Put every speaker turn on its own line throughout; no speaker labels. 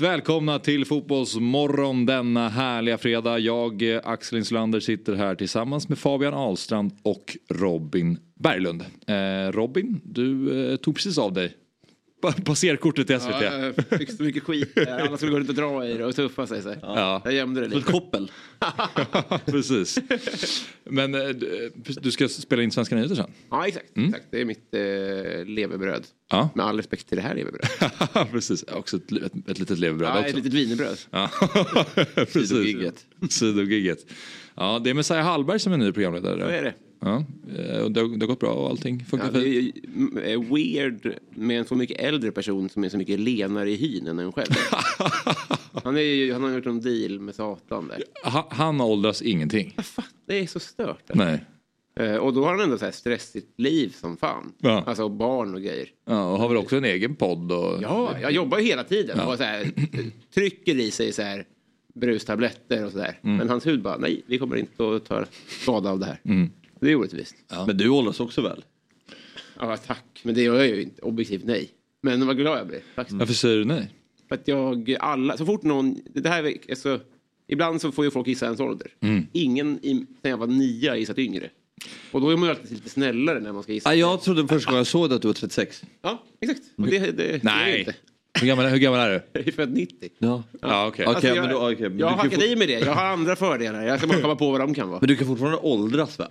Hjärtligt välkomna till Fotbollsmorgon denna härliga fredag. Jag, eh, Axel Insulander, sitter här tillsammans med Fabian Ahlstrand och Robin Berglund. Eh, Robin, du eh, tog precis av dig passerkortet till SVT.
Ja, jag fick så mycket skit. Eh, Alla skulle gå runt och dra i det och tuffa sig. Så.
Ja.
Jag gömde det
Som ett
lite.
koppel.
precis. Men eh, du- du ska spela in Svenska nyheter sen?
Ja, exakt, exakt. Det är mitt eh, levebröd.
Ja,
Med all respekt till det här levebrödet.
precis. Också ett, ett, ett litet levebröd
Ja,
också.
ett litet wienerbröd.
Ja, precis.
Sidogigget.
Sidogigget. Ja, det är Messiah Hallberg som är ny programledare.
Så är det.
Ja, eh, det, har, det har gått bra och allting funkar
Ja, det är
fint.
ju mm, eh, weird med en så mycket äldre person som är så mycket lenare i hyn än en själv. Han, är ju, han har gjort en deal med Satan där.
Ha, han åldras ingenting.
Fan, det är så stört.
Nej.
Eh, och då har han ändå så här stressigt liv som fan.
Ja.
Alltså barn och grejer.
Ja, och har väl också en egen podd. Och...
Ja, jag jobbar ju hela tiden
Ja.
och så här, trycker i sig så här brustabletter och sådär.
Mm.
Men hans hud bara, nej, vi kommer inte att ta skada av det här.
Mm.
Det är orättvist. Ja.
Men du åldras också väl?
tack. Men det gör jag ju inte. Objektivt nej. Men vad glad jag blir. Tack.
Varför säger du nej?
För att jag, alla, så fort någon, det här, är- alltså, ibland så får ju folk gissa ens ålder.
Mm.
Ingen i, sen jag var nio har gissat yngre. Och då är man ju alltid lite snällare när man ska gissa.
Ja, jag trodde första gången jag såg det att du var 36.
Ja, exakt. Och det, det, det är jag
Nej.
inte.
Hur gammal, hur gammal är du?
Jag är född 90.
Ja.
Ja, okej.
Okej,
Alltså, jag,
men då- men
jag har hackat
få-
i med det. Jag har andra fördelar. Jag ska bara komma på vad de kan vara.
Men du kan fortfarande åldras väl?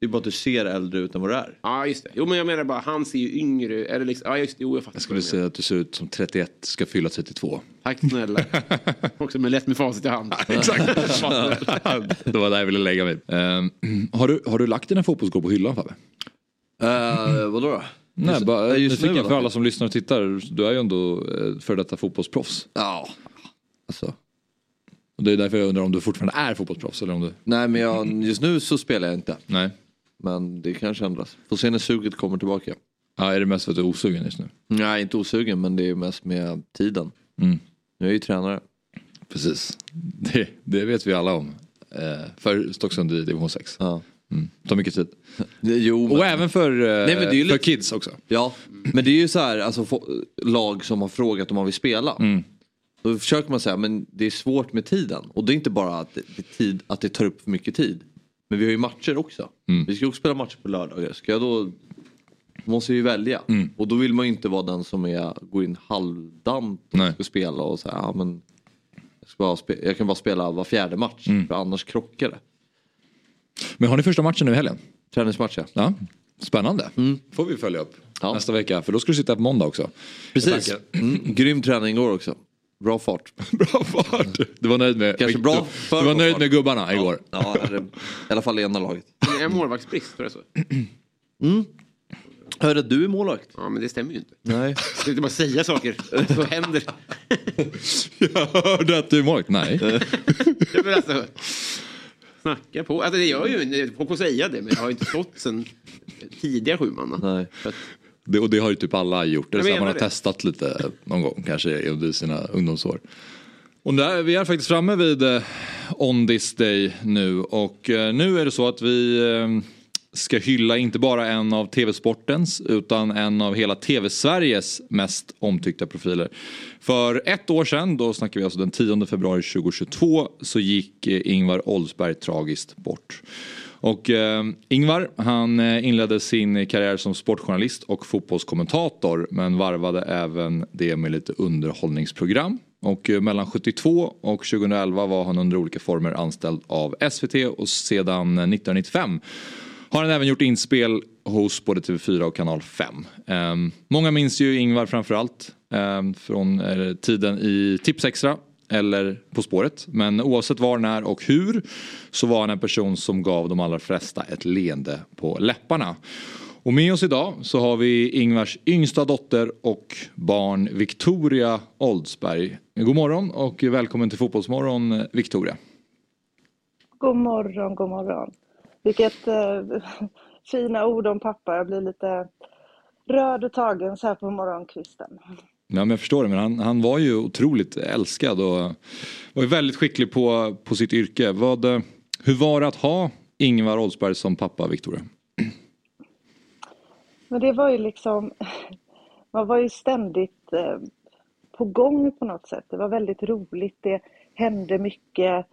Det är bara att du ser äldre ut än vad du är.
Ja, just det. Jo, men jag menar bara, han ser ju yngre Eller liksom, ja, just det. Jo, jag fattar.
Jag skulle säga att du ser ut som 31, ska fylla 32.
Tack snälla. Också med lätt med facit i hand.
Exakt. det var där jag ville lägga mig. Ehm, har, du, har du lagt dina fotbollsskor på hyllan Fabbe?
Uh, vadå då?
Nej,
Just-
bara
just nu
för alla som lyssnar och tittar. Du är ju ändå eh, för detta fotbollsproffs.
Ja. Alltså.
Och det är därför jag undrar om du fortfarande är fotbollsproffs eller om du...
Nej men jag, just nu så spelar jag inte.
Nej.
Men det kanske ändras. Får se när suget kommer tillbaka.
Ja, är det mest för att du är osugen just nu?
Nej inte osugen men det är mest med tiden.
Mm.
Nu är jag ju tränare.
Precis. Det, det vet vi alla om. Eh, för Stocksund i division 6.
Ja.
Mm. Tar mycket tid.
Jo, men,
Och även för, eh,
Nej,
för
lite-
kids också.
ja, men det är ju så här, alltså lag som har frågat om man vill spela.
Mm.
Då försöker man säga men det är svårt med tiden. Och det är inte bara att det, tid, att det tar upp för mycket tid. Men vi har ju matcher också.
Mm.
Vi ska också spela matcher på lördagar. Ska jag då måste ju välja.
Mm.
Och då vill man ju inte vara den som är, går in halvdant och
Nej.
ska spela och säga ja men jag, ska bara spe, jag kan bara spela var fjärde match
Mm.
för annars krockar det.
Men har ni första matchen nu i helgen?
Träningsmatch ja.
Ja. Spännande. Får vi följa upp
Ja.
nästa vecka. För då ska du sitta på måndag också.
Precis. Mm. Grym träning igår också. Bra fart.
Bra fart. Du var nöjd med,
Kanske bra
du,
för
du var nöjd
fart.
med gubbarna igår.
Ja, det är, i alla fall i ena laget.
Det är målvaktsbrist, tror jag så.
Hörde att du är målvakt?
Ja, men det stämmer ju inte.
Nej.
Ska inte bara säga saker. Så händer
Jag hörde att du är målvakt. Nej.
det. Men alltså, snacka på. Alltså, det gör ju Folk får säga det, men jag har ju inte stått sen tidiga sjuman.
Nej.
Så att-
Det, och det har ju typ alla gjort. Det är så här, man har
det.
testat lite någon gång kanske under sina ungdomsår. Och där, vi är faktiskt framme vid eh, On this day nu och eh, nu är det så att vi eh, ska hylla inte bara en av tv-sportens utan en av hela tv-Sveriges mest omtyckta profiler. För ett år sedan, då snackar vi alltså den 10 februari 2022, så gick eh, Ingvar Oldsberg tragiskt bort. Och eh, Ingvar han eh, inledde sin karriär som sportjournalist och fotbollskommentator men varvade även det med lite underhållningsprogram. Och eh, mellan 72 och 2011 var han under olika former anställd av SVT och sedan eh, 1995 har han även gjort inspel hos både TV4 och Kanal 5. Eh, många minns ju Ingvar framförallt eh, från eh, tiden i Tipsextra eller På spåret. Men oavsett var, när och hur så var han en person som gav de allra flesta ett leende på läpparna. Och med oss idag så har vi Ingvars yngsta dotter och barn Victoria Oldsberg. God morgon och välkommen till Fotbollsmorgon Victoria.
God morgon, god morgon. Vilket eh, fina ord om pappa. Jag blir lite rörd och tagen så här på morgonkvisten.
Ja, men jag förstår det, men han, han var ju otroligt älskad och var ju väldigt skicklig på, på sitt yrke. Vad, eh, hur var det att ha Ingvar Oldsberg som pappa, Victoria?
Men det var ju liksom, man var ju ständigt eh, på gång på något sätt. Det var väldigt roligt, det hände mycket.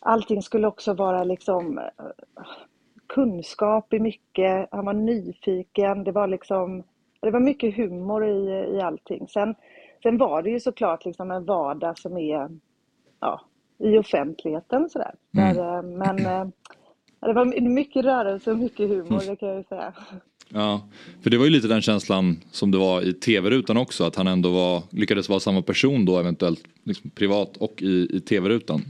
Allting skulle också vara liksom eh, kunskap i mycket, han var nyfiken, det var liksom, det var mycket humor i, i allting. Sen, sen var det ju såklart liksom en vardag som är ja, i offentligheten sådär. Mm. Där, eh, men det var mycket rörelse och mycket humor, det kan jag ju säga.
Ja, för det var ju lite den känslan som det var i tv-rutan också, att han ändå var, lyckades vara samma person då eventuellt liksom privat och i, i tv-rutan.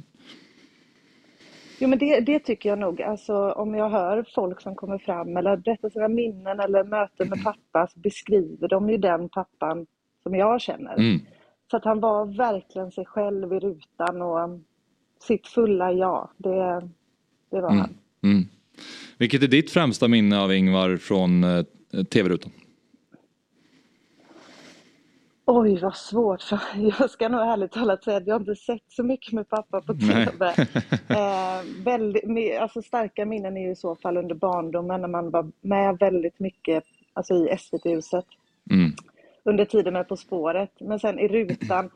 Jo men det, det, tycker jag nog, alltså om jag hör folk som kommer fram eller berättar sina minnen eller möten med pappa så beskriver de ju den pappan som jag känner. Mm. Så att han var verkligen sig själv i rutan och sitt fulla jag, det, det var mm. han. Mm.
Vilket är ditt främsta minne av Ingvar från eh, tv-rutan?
Oj, vad svårt. För jag ska nog ärligt talat säga att jag inte sett så mycket med pappa på TV. eh, väldigt, alltså starka minnen är ju i så fall under barndomen när man var med väldigt mycket alltså i SVT-huset. Mm. Under tiden med På spåret. Men sen i rutan,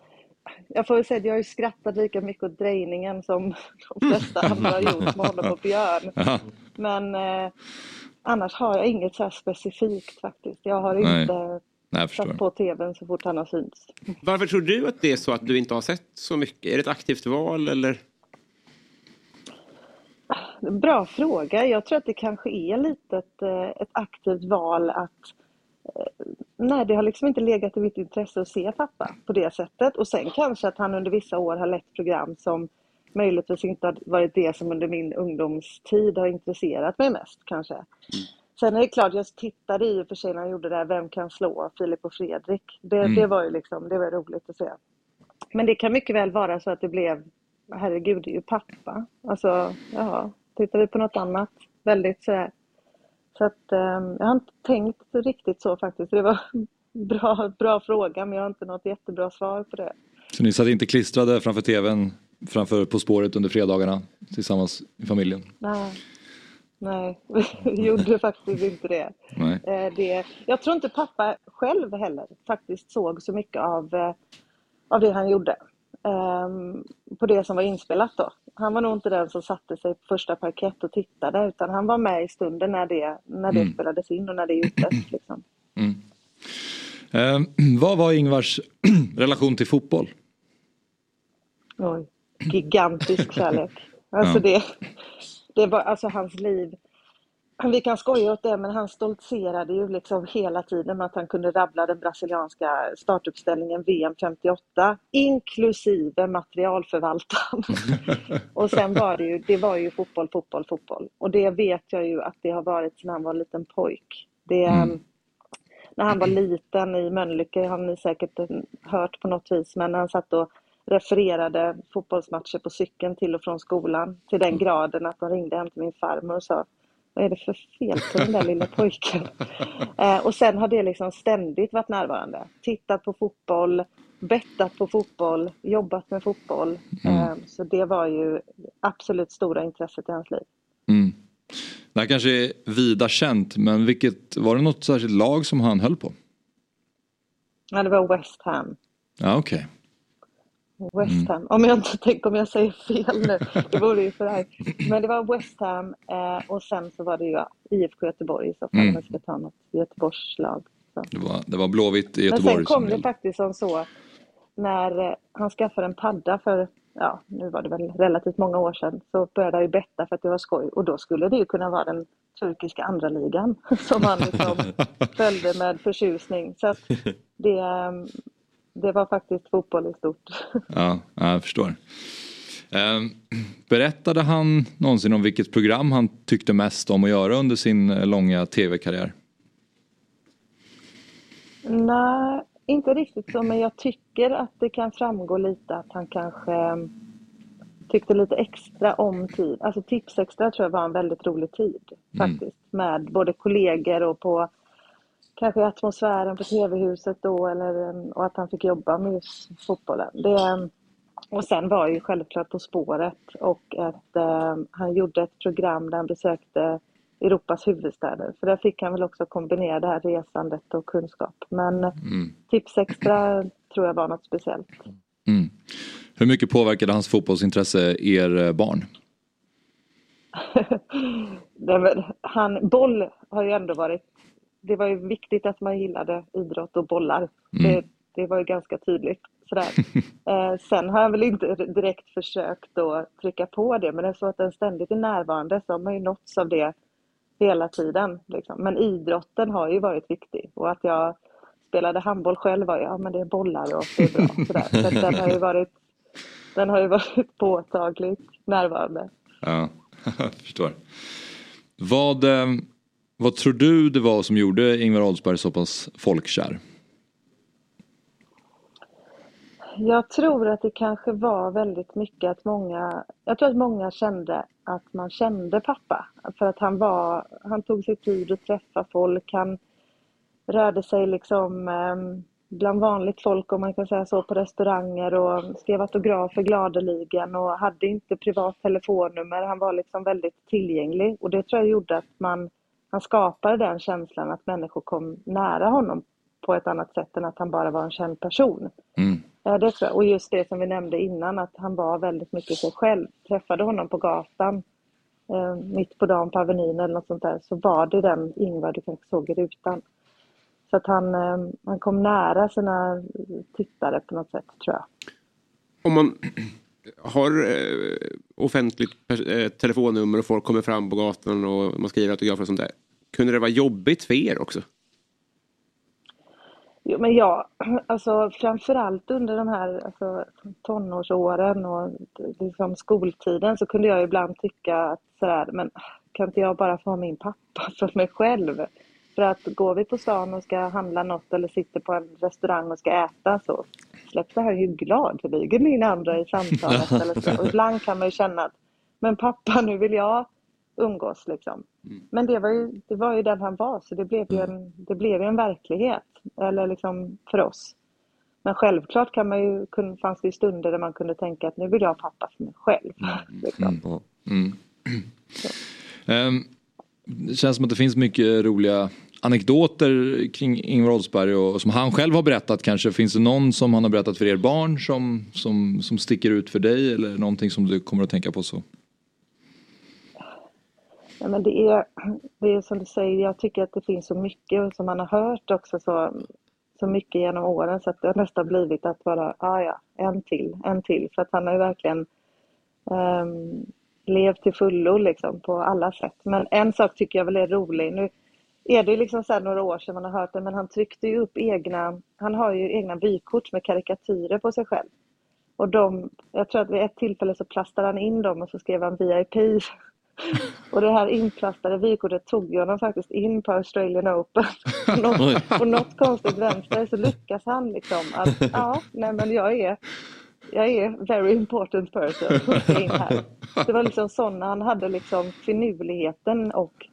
jag får säga att jag har skrattat lika mycket åt drejningen som de flesta andra har gjort med honom och Björn. Men eh, annars har jag inget så specifikt faktiskt. Jag har inte Nej, satt på tvn så fort han har synts.
Varför tror du att det är så att du inte har sett så mycket? Är det ett aktivt val eller?
Bra fråga. Jag tror att det kanske är lite ett, eh, ett aktivt val att eh, Nej, det har liksom inte legat i mitt intresse att se pappa på det sättet. Och sen kanske att han under vissa år har lett program som möjligtvis inte har varit det som under min ungdomstid har intresserat mig mest kanske. Sen är det klart, jag tittade i och för sig när han gjorde det här Vem kan slå? Filip och Fredrik. Det, mm. det var ju liksom, det var roligt att se. Men det kan mycket väl vara så att det blev, herregud, det är ju pappa. Alltså, jaha, tittar vi på något annat? Väldigt sådär. Så att um, jag har inte tänkt riktigt så faktiskt. Det var bra, bra fråga, men jag har inte något jättebra svar på det.
Så ni satt inte klistrade framför tvn framför På spåret under fredagarna tillsammans i familjen?
Nej, Nej, vi gjorde faktiskt inte det. Nej. Eh, det. Jag tror inte pappa själv heller faktiskt såg så mycket av, eh, av det han gjorde. Um, på det som var inspelat då. Han var nog inte den som satte sig på första parkett och tittade utan han var med i stunden när det, när det mm. spelades in och när det gjordes. Liksom. Mm.
Um, vad var Ingvars relation till fotboll?
Oj gigantisk kärlek. Alltså det, det var alltså hans liv. Vi kan skoja åt det, men han stoltserade ju liksom hela tiden med att han kunde rabbla den brasilianska startuppställningen VM 58, inklusive materialförvaltaren. och sen var det ju, det var ju fotboll, fotboll, fotboll. Och det vet jag ju att det har varit sedan han var en liten pojk. Det, mm. När han var liten i Mölnlycke har ni säkert hört på något vis, men när han satt och refererade fotbollsmatcher på cykeln till och från skolan till den mm. graden att de ringde hem till min farmor och sa vad är det för fel på den där lilla pojken? eh, och sen har det liksom ständigt varit närvarande. Tittat på fotboll, bettat på fotboll, jobbat med fotboll. Mm. Eh, så det var ju absolut stora intresset i hans liv. Mm.
Det här kanske är vida känt, men vilket, var det något särskilt lag som han höll på?
Ja, det var West Ham.
Ja, okej. Okay.
West mm. Ham. Om jag inte tänker om jag säger fel nu. Det vore ju för här. Men det var West Ham eh, och sen så var det ju IFK Göteborg i så fall mm. jag ska ta något Göteborgslag.
Det var, det var Blåvitt i Göteborg.
Men sen kom det faktiskt som så när eh, han skaffade en padda för, ja nu var det väl relativt många år sedan, så började han ju betta för att det var skoj och då skulle det ju kunna vara den turkiska andra ligan som han liksom följde med förtjusning. Så att det, ehm, det var faktiskt fotboll i stort.
Ja, jag förstår. Ehm, berättade han någonsin om vilket program han tyckte mest om att göra under sin eh, långa tv-karriär?
Nej, inte riktigt så, men jag tycker att det kan framgå lite att han kanske tyckte lite extra om tid. Alltså Tipsextra tror jag var en väldigt rolig tid
Mm.
faktiskt. Med både kollegor och på kanske atmosfären på TV-huset då eller, och att han fick jobba med just fotbollen. Det, och sen var ju självklart På spåret och att eh, han gjorde ett program där han besökte Europas huvudstäder. För där fick han väl också kombinera det här resandet och kunskap. Men
Mm.
Tipsextra tror jag var något speciellt.
Mm. Hur mycket påverkade hans fotbollsintresse er eh, barn?
Han, boll har ju ändå varit... Det var ju viktigt att man gillade idrott och bollar. Det, det var ju ganska tydligt. Sådär. Eh, sen har jag väl inte direkt försökt att trycka på det, men så att den ständigt är närvarande så har man ju nåtts av det hela tiden. Liksom. Men idrotten har ju varit viktig och att jag spelade handboll själv var ju, ja men det är bollar och det är bra. Sådär. Så den har ju varit, den har ju varit påtagligt närvarande.
Ja, jag förstår. Vad, eh, vad tror du det var som gjorde Ingvar Oldsberg så pass folkkär?
Jag tror att det kanske var väldigt mycket att många, jag tror att många kände att man kände pappa. För att han var, han tog sig tid att träffa folk, han rörde sig liksom ehm, bland vanligt folk om man kan säga så på restauranger och skrev autografer gladeligen och hade inte privat telefonnummer. Han var liksom väldigt tillgänglig och det tror jag gjorde att man, han skapade den känslan att människor kom nära honom på ett annat sätt än att han bara var en känd person.
Mm.
Ja, det tror jag. Och just det som vi nämnde innan, att han var väldigt mycket sig själv. Träffade honom på gatan, eh, mitt på dagen på Avenyn eller något sånt där, så var det den Ingvar du kanske såg i rutan. Så att han, eh, han kom nära sina tittare på något sätt, tror jag.
Om man har eh, offentligt eh, telefonnummer och folk kommer fram på gatan och man skriver autografer och sånt där. Kunde det vara jobbigt för er också?
Jo, men ja, alltså framförallt under de här alltså, tonårsåren och liksom skoltiden så kunde jag ibland tycka att sådär, men kan inte jag bara få ha min pappa för mig själv? För att går vi på stan och ska handla något eller sitter på en restaurang och ska äta så släpper han ju gladeligen in andra i samtalet. eller så. Och ibland kan man ju känna att, men pappa nu vill jag umgås liksom. Men det var, ju, det var ju den han var så det blev ju en, det blev en verklighet. Eller liksom för oss. Men självklart kan man ju, fanns det stunder där man kunde tänka att nu vill jag ha pappa för mig själv. Liksom.
Mm. Ehm, det känns som att det finns mycket roliga anekdoter kring Ingvar Oldsberg och som han själv har berättat kanske. Finns det någon som han har berättat för er barn som, som, som sticker ut för dig eller någonting som du kommer att tänka på så?
Ja, men det, är, det är som du säger, jag tycker att det finns så mycket som man har hört också så, så mycket genom åren så att det har nästan blivit att bara, ah, ja, en till, en till. För att han har ju verkligen um, levt till fullo liksom på alla sätt. Men en sak tycker jag väl är rolig. Nu är det liksom så några år sedan man har hört det, men han tryckte ju upp egna, han har ju egna vykort med karikatyrer på sig själv. Och de, jag tror att vid ett tillfälle så plastade han in dem och så skrev han VIP. Och det här inplastade vykortet tog ju honom faktiskt in på Australian Open. På något, på något konstigt vänster så lyckas han liksom att, ja, nej men jag är, jag är very important person. Det var liksom sådana, han hade liksom finurligheten och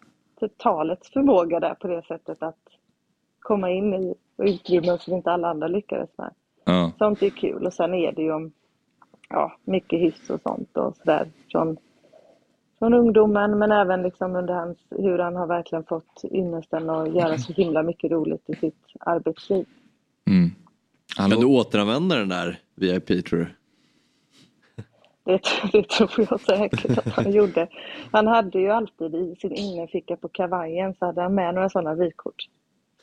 talets förmåga där på det sättet att komma in i utrymmen som inte alla andra lyckades med.
Ja.
Sånt är kul och sen är det ju om ja, mycket hyss och sånt och sådär från, från ungdomen men även liksom under hans, hur han har verkligen fått ynnesten att göra så himla mycket roligt i sitt arbetsliv.
Mm.
Kan du återanvända den där VIP tror du?
Det, det tror jag säkert att han gjorde. Han hade ju alltid i sin innerficka på kavajen så hade han med några sådana vykort.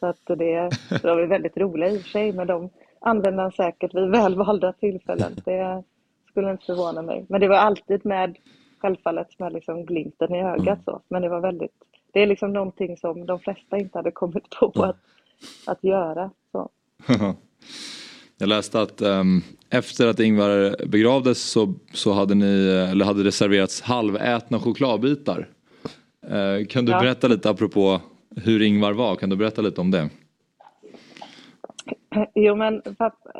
Så att det, det var väl väldigt roliga i och för sig men de använde han säkert vid välvalda tillfällen. Det skulle inte förvåna mig. Men det var alltid med, självfallet med liksom glimten i ögat så. Men det var väldigt, det är liksom någonting som de flesta inte hade kommit på att, att göra. Så.
Jag läste att ehm, efter att Ingvar begravdes så, så hade ni, eller hade reserverats halvätna chokladbitar. Eh, kan du
Ja.
berätta lite apropå hur Ingvar var, kan du berätta lite om det?
Jo, men pappa,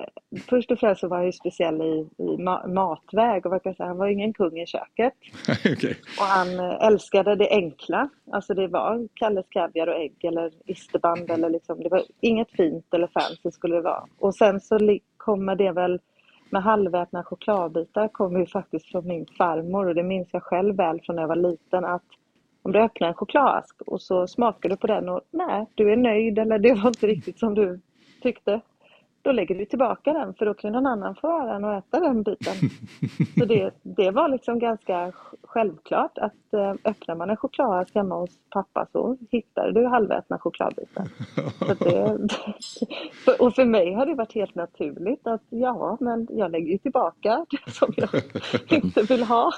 först och främst så var han ju speciell i, i ma matväg och kan säga, han var ingen kung i köket.
okay.
Och han eh, älskade det enkla, alltså det var Kalles kaviar och ägg eller isterband eller liksom, det var inget fint eller fancy skulle det vara. Och sen så kommer det väl med halvätna chokladbitar kommer ju faktiskt från min farmor och det minns jag själv väl från när jag var liten att om du öppnar en chokladask och så smakar du på den och nej, du är nöjd eller det var inte riktigt som du tyckte, då lägger du tillbaka den för då kan någon annan få den och äta den biten. Så det, det var liksom ganska självklart att äh, öppnar man en chokladask hemma hos pappa så hittar du halvätna chokladbitar. Det, och för mig har det varit helt naturligt att ja, men jag lägger ju tillbaka det som jag inte vill ha.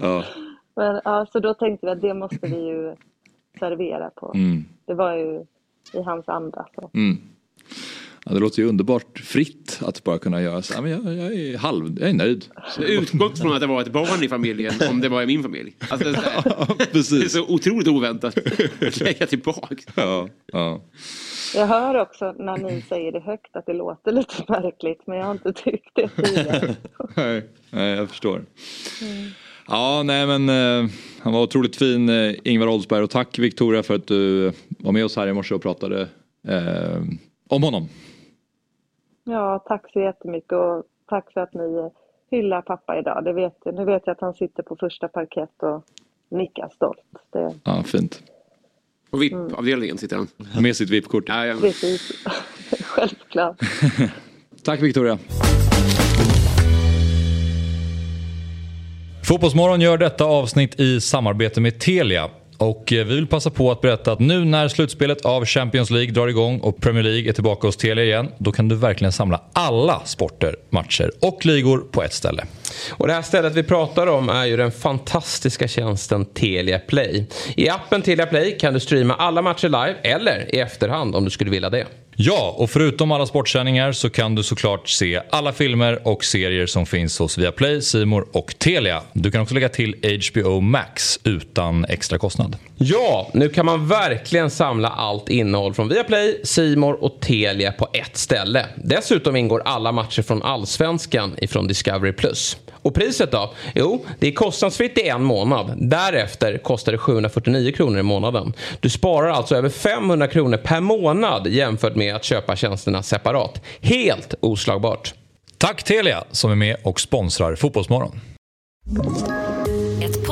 Ja. Men, ja, så då tänkte vi att det måste vi ju servera på. Mm. Det var ju i hans anda. Så. Mm.
Ja, det låter ju underbart fritt att bara kunna göra så. Ja, men jag, jag är halv, jag är nöjd.
Utgått från att det var ett barn i familjen om det var i min familj. Alltså, det, är ja, precis. det är så otroligt oväntat. Lägga tillbaka.
Ja, ja.
Jag hör också när ni säger det högt att det låter lite märkligt men jag har inte tyckt det tidigare.
nej, nej, jag förstår. Mm. Ja, nej men eh, han var otroligt fin eh, Ingvar Oldsberg och tack Victoria för att du var med oss här i morse och pratade eh, om honom.
Ja, tack så jättemycket och tack för att ni hyllar pappa idag. Det vet, nu vet jag att han sitter på första parkett och nickar stolt. Det...
Ja, fint.
På VIP-avdelningen sitter han.
Med sitt VIP-kort.
Ja, ja. Precis, självklart.
tack Victoria. Fotbollsmorgon gör detta avsnitt i samarbete med Telia. Och eh, vi vill passa på att berätta att nu när slutspelet av Champions League drar igång och Premier League är tillbaka hos Telia igen, då kan du verkligen samla alla sporter, matcher och ligor på ett ställe.
Och det här stället vi pratar om är ju den fantastiska tjänsten Telia Play. I appen Telia Play kan du streama alla matcher live eller i efterhand om du skulle vilja det.
Ja, och förutom alla sportsändningar så kan du såklart se alla filmer och serier som finns hos Viaplay, Simor och Telia. Du kan också lägga till HBO Max utan extra kostnad.
Ja, nu kan man verkligen samla allt innehåll från Viaplay, Simor och Telia på ett ställe. Dessutom ingår alla matcher från Allsvenskan ifrån Discovery+. Och priset då? Jo, det är kostnadsfritt i en månad. Därefter kostar det 749 kronor i månaden. Du sparar alltså över 500 kronor per månad jämfört med med att köpa tjänsterna separat. Helt oslagbart.
Tack Telia som är med och sponsrar Fotbollsmorgon.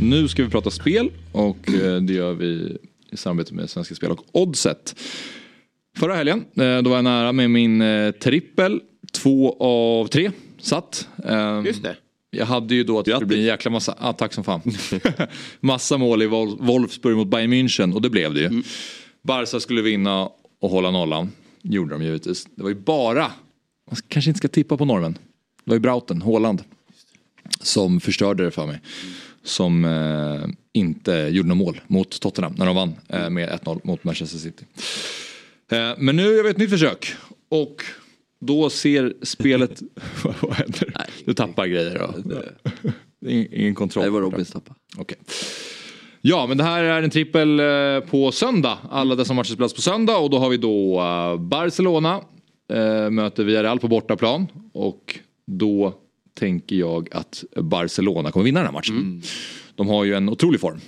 Nu ska vi prata spel och eh, det gör vi i samarbete med Svenska Spel och Oddset. Förra helgen, eh, då var jag nära med min eh, trippel. Två av tre satt.
Ehm, Just det.
Jag hade ju då att det skulle bli en jäkla massa, ah, tack som fan. massa mål i Wolf, Wolfsburg mot Bayern München och det blev det ju. Mm. Barca skulle vinna och hålla nollan. Gjorde de givetvis. Det var ju bara, man kanske inte ska tippa på normen. Det var ju Brauten, Håland. Som förstörde det för mig. Som eh, inte gjorde något mål mot Tottenham när de vann eh, med 1-0 mot Manchester City. Eh, men nu gör vi ett nytt försök. Och då ser spelet... vad händer? Nej, du tappar grejer då? Ingen kontroll?
Det var Robins tappa.
Okay. Ja men det här är en trippel eh, på söndag. Alla dessa matcher spelas på söndag och då har vi då eh, Barcelona möter Villarreal på bortaplan. Och då tänker jag att Barcelona kommer vinna den här matchen. Mm. De har ju en otrolig form.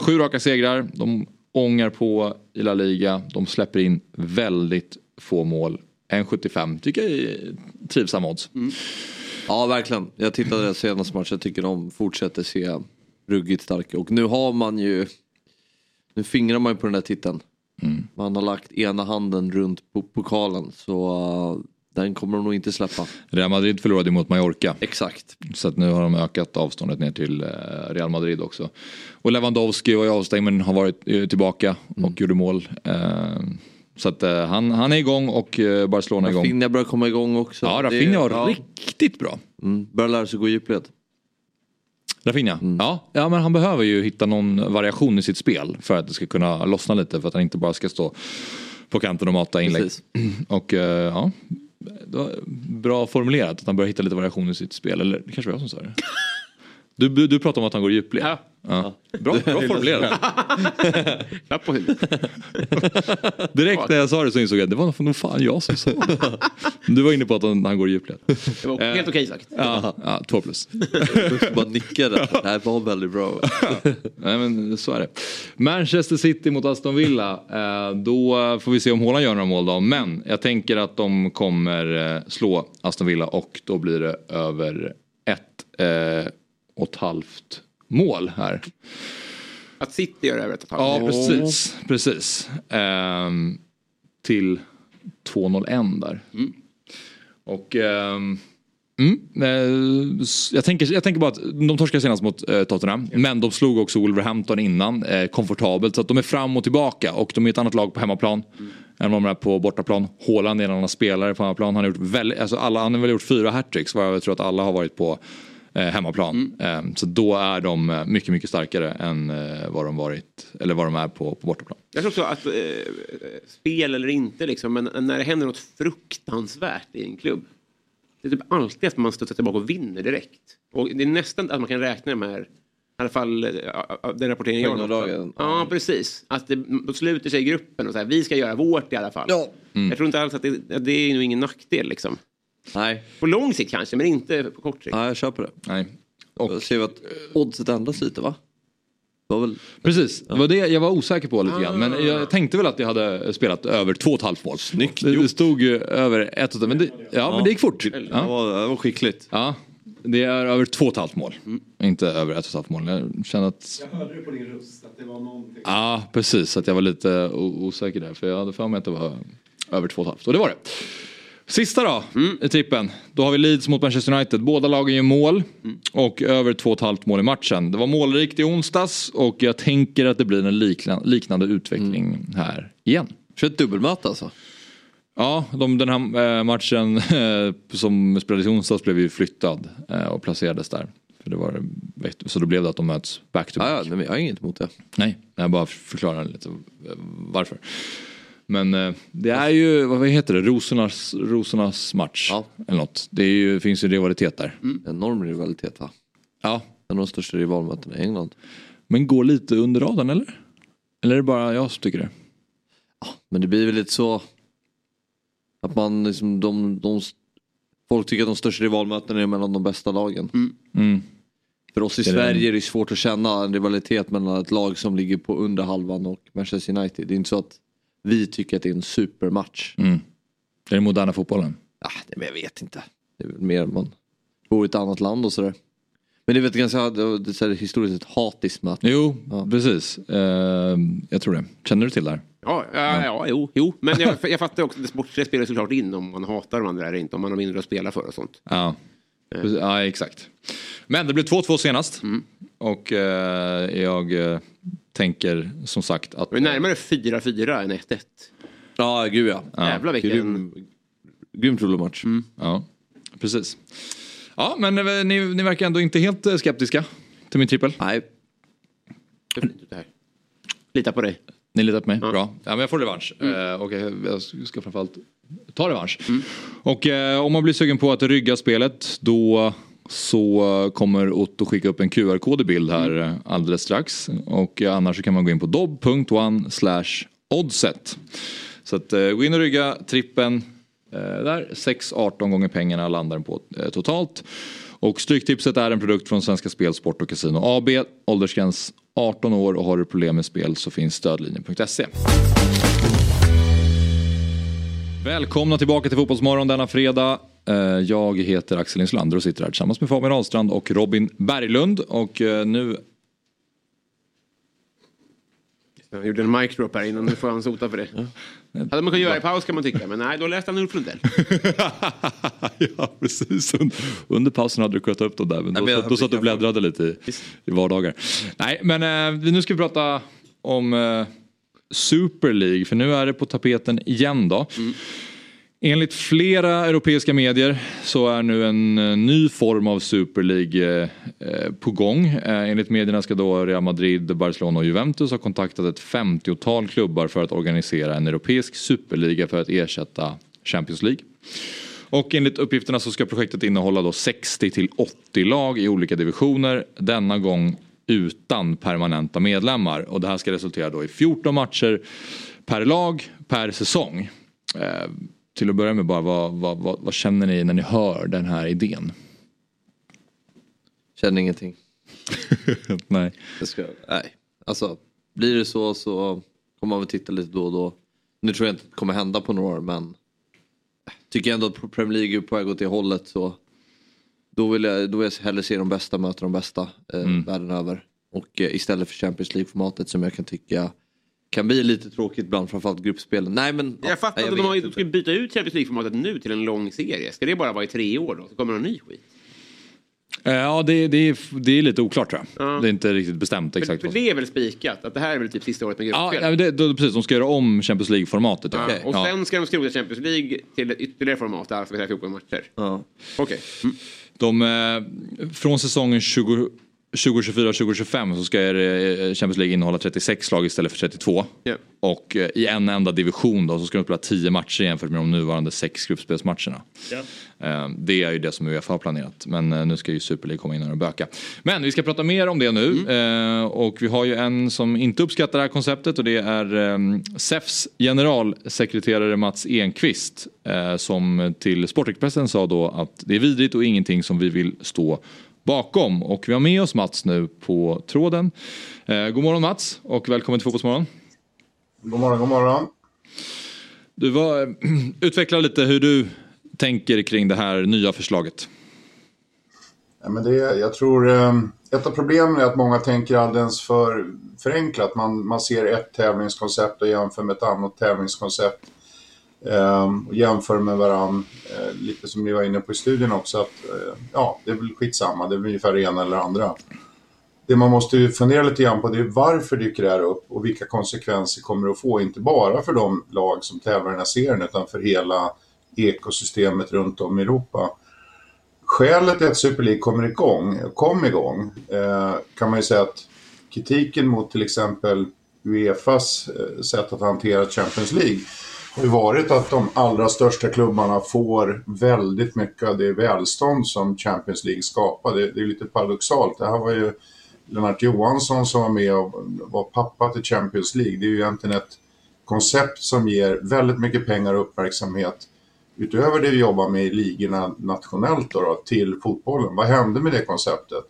Sju raka segrar, de ångar på i La Liga. De släpper in väldigt få mål. 1,75 tycker jag är trivsamma odds. Mm.
Ja verkligen. Jag tittade den senaste matchen. Jag tycker de fortsätter se ruggigt starka. Och nu har man ju nu fingrar man ju på den där titeln. Mm. Man har lagt ena handen runt pokalen så den kommer de nog inte släppa.
Real Madrid förlorade mot Mallorca.
Exakt.
Så att nu har de ökat avståndet ner till uh, Real Madrid också. Och Lewandowski var ju avstängd men har varit uh, tillbaka och mm. gjorde mål. Uh, Så att eh, han, han är igång och eh, Barcelona är igång.
Rafinha börjar komma igång också.
Ja, Rafinha var
ja.
riktigt bra.
Mm, börjar lära sig gå i djupled.
Rafinha?
Mm.
Ja, ja, men han behöver ju hitta någon variation i sitt spel för att det ska kunna lossna lite. För att han inte bara ska stå på kanten och mata inlägg.
Precis.
Och eh, ja, det var bra formulerat att han börjar hitta lite variation i sitt spel. Eller det kanske var jag som sa det. Du, du, du pratar om att han går i djupled.
Ja.
Ja. Bra, bra formulerat.
Klapp på huvudet.
Direkt när jag sa det så insåg jag att det var nog fan jag som sa det. Du var inne på att han, han går i djupled.
Det var helt okej sagt.
Ja, ja, två plus.
Bara nickade. Det här var väldigt bra.
Nej men så är det. Manchester City mot Aston Villa. Eh, då får vi se om Haaland gör några mål då. Men jag tänker att de kommer eh, slå Aston Villa och då blir det över ett eh, och ett halvt mål här.
Att City gör över ett och ett
Ja
halvt.
precis. precis. Ehm, till 2-0-1 där. Och ehm, Mm, eh, jag, tänker, jag tänker bara att de torskade senast mot eh, Tottenham. Men de slog också Wolverhampton innan eh, komfortabelt. Så att de är fram och tillbaka. Och de är ett annat lag på hemmaplan. Än vad de är på bortaplan. Haaland är en annan spelare på hemmaplan. Han har, gjort väldigt, alltså alla, han har väl gjort fyra hattricks. Vad jag tror att alla har varit på hemmaplan. Eh, så då är de eh, mycket, mycket starkare än eh, vad de varit. Eller vad de är på, på bortaplan.
Jag tror också att eh, spel eller inte liksom, men när det händer något fruktansvärt i en klubb. Det är typ alltid att man studsar tillbaka och vinner direkt. Och det är nästan att man kan räkna med här, i alla fall eh, den rapporteringen jag har nått. Ja, precis. Att det, sluter sig gruppen och så här, vi ska göra vårt i alla fall.
Ja.
Jag tror inte alls att det, det är nog ingen nackdel liksom.
Nej,
På lång sikt kanske, men inte på kort sikt.
ja, jag köper det.
Nej.
Och ser vi att oddset ändras lite va? Väl...
Precis, det var det jag var osäker på lite grann. Men jag tänkte väl att jag hade spelat över två och ett halvt mål. Snyggt det, det stod ju över ett och ett, men det, ja, men det gick fort.
Det
Ja.
var, det var skickligt.
ja, det är över två och ett halvt mål. Inte över ett och ett halvt mål. Jag känner att...
Jag hörde det på din röst att det var någonting.
Ja, precis. Att jag var lite osäker där. För jag hade för mig att det var över två och ett halvt. Och det var det. Sista då i trippen. Då har vi Leeds mot Manchester United. Båda lagen gör mål. Och över två och ett halvt mål i matchen. Det var målrikt i onsdags. Och jag tänker att det blir en likna- liknande utveckling här igen.
Kör ett dubbelmöte alltså.
Ja, de, den här eh, matchen eh, som spelades i onsdags blev ju flyttad eh, och placerades där. För det var, så då blev det att de möts back to back.
Ja, ja, nej, men jag har inget emot det.
Nej, jag bara förklarar lite varför. Men eh, det är ju, vad heter det, rosornas, rosornas match.
Ja.
Eller något. Det ju, finns ju rivalitet där.
Enorm rivalitet va?
Ja.
En av de största rivalmötena i England.
Men går lite under radarn eller? Eller är det bara jag som tycker det?
Men det blir väl lite så att man liksom, de, de, folk tycker att de största rivalmötena är mellan de bästa lagen.
Mm.
För oss i
Det
Sverige är det svårt att känna en rivalitet mellan ett lag som ligger på under halvan och Manchester United. Det är inte så att vi tycker att det är en supermatch.
Mm. Det är den moderna fotbollen.
Ah, det, men jag vet inte. Det är väl mer man bor i ett annat land och sådär. Men det är väl ett ganska det är historiskt ett hatiskt möte.
Jo,
Ja.
precis. Eh, jag tror det. Känner du till det här?
Ja, ja, ja jo, jo. Men jag, jag fattar också att det sportsliga spelar såklart in om man hatar de andra eller inte. Om man har mindre att spela för och sånt.
Ja, Precis. ja exakt. Men det blev 2-2 senast. Och eh, jag eh, tänker som sagt att...
Det är närmare 4-4 än 1-1.
Ja, gud ja.
Jävlar vilken...
Grym, grymt rolig match.
Ja, precis. Ja, men eh, ni, ni verkar ändå inte helt eh, skeptiska till min trippel.
Nej.
Lita på dig.
Ni litar på mig? Bra. Ja, men jag får revansch. Eh, och jag, jag ska framförallt ta revansch. Och eh, om man blir sugen på att rygga spelet då så kommer Otto skicka upp en QR-kod i bild här eh, alldeles strax. Och eh, annars så kan man gå in på dob.one slash oddset. Så att eh, gå in och rygga trippen eh, där. 6-18 gånger pengarna landar den på eh, totalt. Och Stryktipset är en produkt från Svenska Spel, Sport och Casino AB. Åldersgräns 18 år och har du problem med spel så finns stödlinjen.se. Välkomna tillbaka till Fotbollsmorgon denna fredag. Eh, Jag heter Axel Inslander och sitter här tillsammans med Fabian Ahlstrand och Robin Berglund. Och eh, nu...
Jag gjorde en mic drop här innan, nu får han sota för det. Hade man kunnat göra i paus kan man tycka, men nej, då läste han Ulf Lundell.
ja, precis. Under pausen hade du kunnat ta upp dem där. Men då,
jag-
då satt du och bläddrade lite i, i vardagar. Nej, men eh, nu ska vi prata om Super League. För nu är det på tapeten igen då. Enligt flera europeiska medier så är nu en eh, ny form av Super League eh, eh, på gång. Enligt medierna ska då Real Madrid, Barcelona och Juventus ha kontaktat ett 50-tal klubbar för att organisera en europeisk superliga för att ersätta Champions League. Och enligt uppgifterna så ska projektet innehålla då 60 till 80 lag i olika divisioner. Denna gång utan permanenta medlemmar. Och det här ska resultera då i 14 matcher per lag per säsong. Till att börja med bara, vad, vad, vad, vad känner ni när ni hör den här idén?
Känner ingenting.
Nej.
Ska, nej. Alltså, blir det så så kommer man väl titta lite då och då. Nu tror jag inte att det kommer hända på några år men tycker ändå att Premier League är på väg åt det hållet så då vill jag, då vill jag hellre se de bästa möta de bästa eh,
Mm.
världen över. Och eh, istället för Champions League-formatet som jag kan tycka kan bli lite tråkigt ibland, framförallt gruppspelen. Nej men...
Jag fattar
nej,
inte, de, har, de ska byta ut Champions League-formatet nu till en lång serie. Ska det bara vara i tre år då? Så kommer någon ny skit?
Eh, Ja, det, det, är, det är lite oklart tror jag. Det är inte riktigt bestämt
För,
exakt.
för
vad-
det är väl spikat? Att det här är väl typ sista året med
Ja,
gruppspel?
ja, det, då, precis. De ska göra om Champions League-formatet.
Ja,
Ja.
Och
Ja.
sen ska de skrota Champions League till ett ytterligare format, alltså 14 matcher.
Ja.
Okej.
De, eh, från säsongen 20, 2024-2025 så ska eh, Champions League innehålla 36 lag istället för 32.
Ja.
Och eh, i en enda division då så ska de spela 10 matcher jämfört med de nuvarande sex gruppspelsmatcherna. Eh, Det är ju det som Uefa har planerat. Men eh, nu ska ju Super League komma in och böka. Men vi ska prata mer om det nu. Eh, Och vi har ju en som inte uppskattar det här konceptet och det är eh, SEFs generalsekreterare Mats Enqvist. eh, Som till Sportexpressen sa då att det är vidrigt och ingenting som vi vill stå bakom. Och vi har med oss Mats nu på tråden. Eh, God morgon Mats och välkommen till Fotbollsmorgon.
God morgon, god morgon.
Du var, utveckla lite hur du tänker kring det här nya förslaget.
Ja, men det, jag tror eh, ett av problemen är att många tänker alldeles för förenklat. Man, man ser ett tävlingskoncept och jämför med ett annat tävlingskoncept. Ehm, och jämför med varandra, eh, lite som ni var inne på i studien också, att eh, ja, det är väl skitsamma, det är väl ungefär det ena eller andra. Det man måste ju fundera lite grann på det är varför dyker det här upp och vilka konsekvenser kommer det att få, inte bara för de lag som tävlar i den här serien utan för hela ekosystemet runt om i Europa. Skälet till att Super League kommer igång, kom igång eh, kan man ju säga att kritiken mot till exempel Uefas sätt att hantera Champions League har ju varit att de allra största klubbarna får väldigt mycket av det välstånd som Champions League skapar. Det, det är lite paradoxalt. Det här var ju Lennart Johansson som var med och var pappa till Champions League. Det är ju egentligen ett koncept som ger väldigt mycket pengar och uppmärksamhet utöver det vi jobbar med i ligorna nationellt då, då, till fotbollen. Vad hände med det konceptet?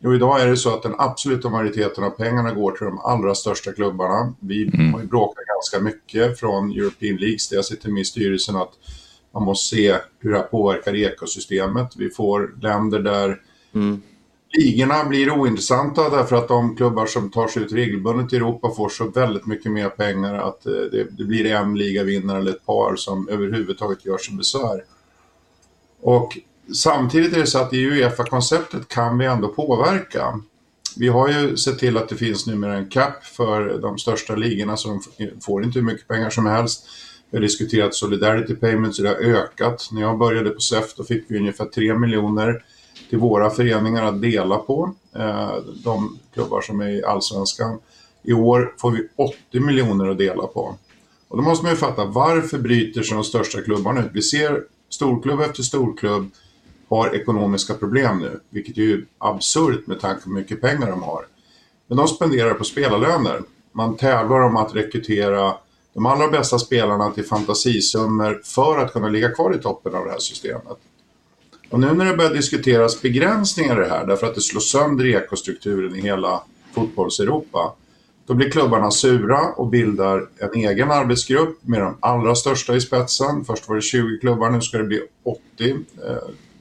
Jo, idag är det så att den absoluta majoriteten av pengarna går till de allra största klubbarna. Vi har ju bråkat ganska mycket från European Leagues, där jag sitter med i styrelsen, att man måste se hur det här påverkar ekosystemet. Vi får länder där ligorna blir ointressanta därför att de klubbar som tar sig ut regelbundet i Europa får så väldigt mycket mer pengar att eh, det, det blir en ligavinnare eller ett par som överhuvudtaget gör sig besvär. Och samtidigt är det så att i Uefa-konceptet kan vi ändå påverka. Vi har ju sett till att det finns numera en cap för de största ligorna så de får inte hur mycket pengar som helst. Vi har diskuterat solidarity payments och det har ökat. När jag började på SEF då fick vi ungefär 3 miljoner till våra föreningar att dela på. Eh, de klubbar som är i allsvenskan. I år får vi 80 miljoner att dela på. Och då måste man ju fatta varför bryter sig de största klubbarna ut? Vi ser storklubb efter storklubb har ekonomiska problem nu, vilket är ju absurt med tanke på hur mycket pengar de har. Men de spenderar på spelarlöner. Man tävlar om att rekrytera de allra bästa spelarna till fantasisummor för att kunna ligga kvar i toppen av det här systemet. Och nu när det börjar diskuteras begränsningar i det här, därför att det slår sönder ekostrukturen i hela fotbolls-Europa, då blir klubbarna sura och bildar en egen arbetsgrupp med de allra största i spetsen. Först var det 20 klubbar, nu ska det bli 80.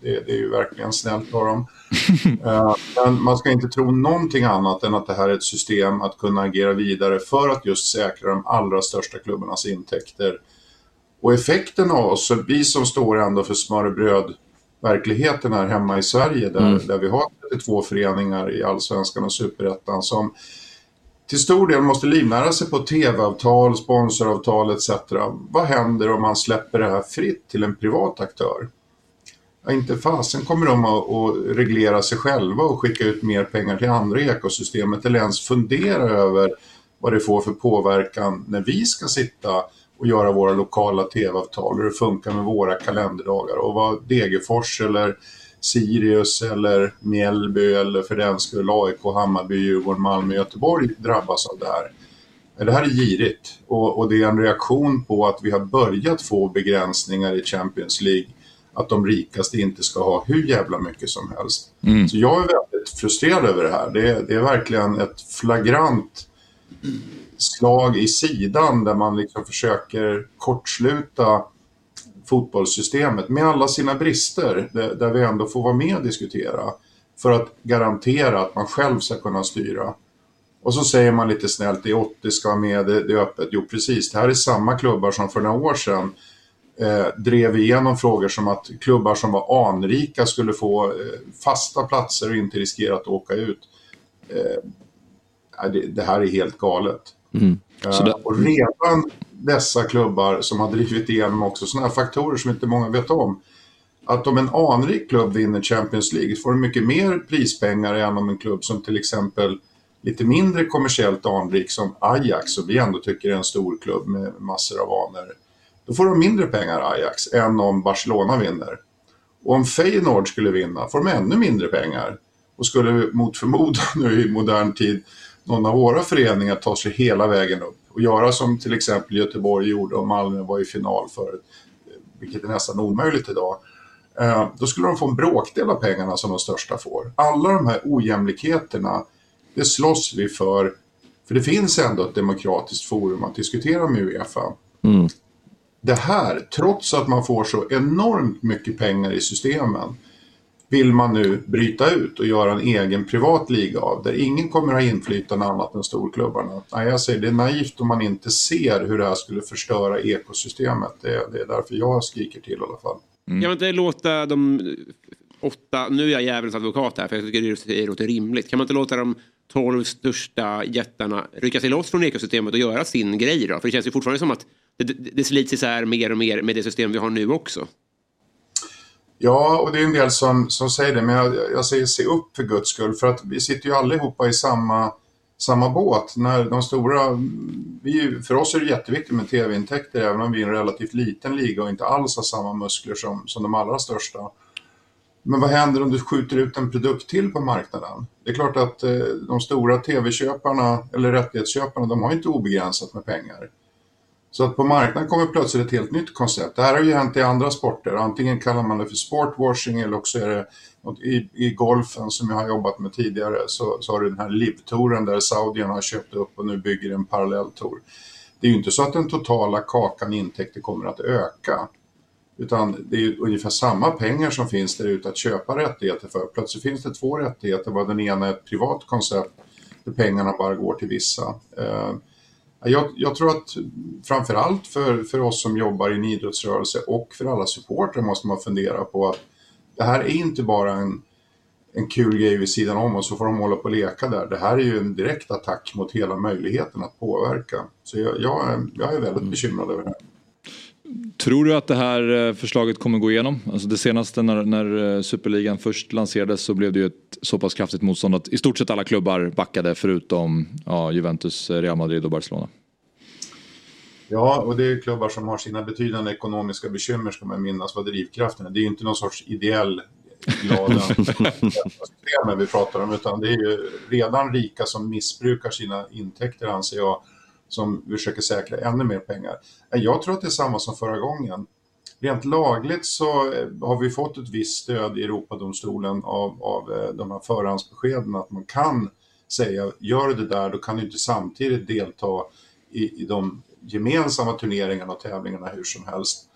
Det, det är ju verkligen snällt av dem. Eh, Men man ska inte tro någonting annat än att det här är ett system att kunna agera vidare för att just säkra de allra största klubbarnas intäkter. Och effekten av oss, så vi som står ändå för smörrebröd verkligheten här hemma i Sverige där,
Mm.
där vi har 32 föreningar i Allsvenskan och Superettan som till stor del måste livnära sig på tv-avtal, sponsoravtal etc. Vad händer om man släpper det här fritt till en privat aktör? Ja, inte fasen kommer de att, att reglera sig själva och skicka ut mer pengar till andra ekosystemet eller ens fundera över vad det får för påverkan när vi ska sitta och göra våra lokala tv-avtal, hur det funkar med våra kalenderdagar och vad Degerfors eller Sirius eller Mjällby eller för den skull AIK, Hammarby, Djurgården, Malmö, Göteborg drabbas av det här. Det här är girigt och, och, det är en reaktion på att vi har börjat få begränsningar i Champions League. Att de rikaste inte ska ha hur jävla mycket som helst. Mm. Så jag är väldigt frustrerad över det här. Det är, det är verkligen ett flagrant slag i sidan där man liksom försöker kortsluta fotbollssystemet med alla sina brister där vi ändå får vara med och diskutera för att garantera att man själv ska kunna styra. Och så säger man lite snällt, det är 80 ska vara med, det, är öppet. Jo precis, det här är samma klubbar som för några år sedan eh, drev igenom frågor som att klubbar som var anrika skulle få eh, fasta platser och inte riskera att åka ut. Eh, det, det, här är helt galet. Mm. Uh, och redan dessa klubbar som har drivit igenom också sådana här faktorer som inte många vet om. Att om en anrik klubb vinner Champions League får du mycket mer prispengar än om en klubb som till exempel lite mindre kommersiellt anrik som Ajax, som vi ändå tycker är en stor klubb med massor av anor. Då får de mindre pengar Ajax än om Barcelona vinner. Och om Feyenoord skulle vinna får de ännu mindre pengar. Och skulle mot förmodan nu i modern tid någon av våra föreningar ta sig hela vägen upp och göra som till exempel Göteborg gjorde och Malmö var i final förut, vilket är nästan omöjligt idag. Eh, då skulle de få en bråkdel av pengarna som de största får. Alla de här ojämlikheterna, det slåss vi för. För det finns ändå ett demokratiskt forum att diskutera med Uefa. Mm. Det här, trots att man får så enormt mycket pengar i systemen, vill man nu bryta ut och göra en egen privat liga av där ingen kommer ha inflytande annat än storklubbarna. Nej, jag säger det är naivt om man inte ser hur det här skulle förstöra ekosystemet. Det är, det är därför jag skriker till i alla fall.
Mm. Kan man inte låta de åtta, nu är jag djävulens advokat här för jag tycker det låter rimligt. Kan man inte låta de tolv största jättarna rycka sig loss från ekosystemet och göra sin grej då? För det känns ju fortfarande som att det, det, slits isär mer och mer med det system vi har nu också.
Ja, och det är en del som, som säger det, men jag, jag säger se upp för guds skull, för att vi sitter ju allihopa i samma, samma båt. När de stora, vi, för oss är det jätteviktigt med tv-intäkter, även om vi är en relativt liten liga och inte alls har samma muskler som, som de allra största. Men vad händer om du skjuter ut en produkt till på marknaden? Det är klart att eh, de stora tv-köparna, eller rättighetsköparna, de har inte obegränsat med pengar. Så att på marknaden kommer plötsligt ett helt nytt koncept. Det här har ju hänt i andra sporter. Antingen kallar man det för sportwashing eller också är det i, i golfen som jag har jobbat med tidigare så, så har du den här LIV-touren där saudierna har köpt upp och nu bygger en parallell tour. Det är ju inte så att den totala kakan intäkter kommer att öka. Utan det är ungefär samma pengar som finns där ute att köpa rättigheter för. Plötsligt finns det två rättigheter, var den ena är ett privat koncept där pengarna bara går till vissa. Eh, jag, jag, tror att framförallt för, för oss som jobbar i en idrottsrörelse och för alla supportrar måste man fundera på att det här är inte bara en, en kul grej vid sidan om och så får de hålla på och leka där. Det här är ju en direkt attack mot hela möjligheten att påverka. Så jag, jag, är, jag är väldigt bekymrad över det här.
Tror du att det här eh, förslaget kommer gå igenom? Alltså det senaste när, när eh, Superligan först lanserades så blev det ju ett så pass kraftigt motstånd att i stort sett alla klubbar backade förutom ja, Juventus, eh, Real Madrid och Barcelona.
Ja, och det är klubbar som har sina betydande ekonomiska bekymmer ska man minnas vad drivkraften är. Det är ju inte någon sorts ideell glada system vi pratar om utan det är ju redan rika som missbrukar sina intäkter anser jag som försöker säkra ännu mer pengar. Eh, jag tror att det är samma som förra gången. Rent lagligt så eh, har vi fått ett visst stöd i Europadomstolen av, av eh, de här förhandsbeskeden att man kan säga gör du det där då kan du inte samtidigt delta i, i de gemensamma turneringarna och tävlingarna hur som helst.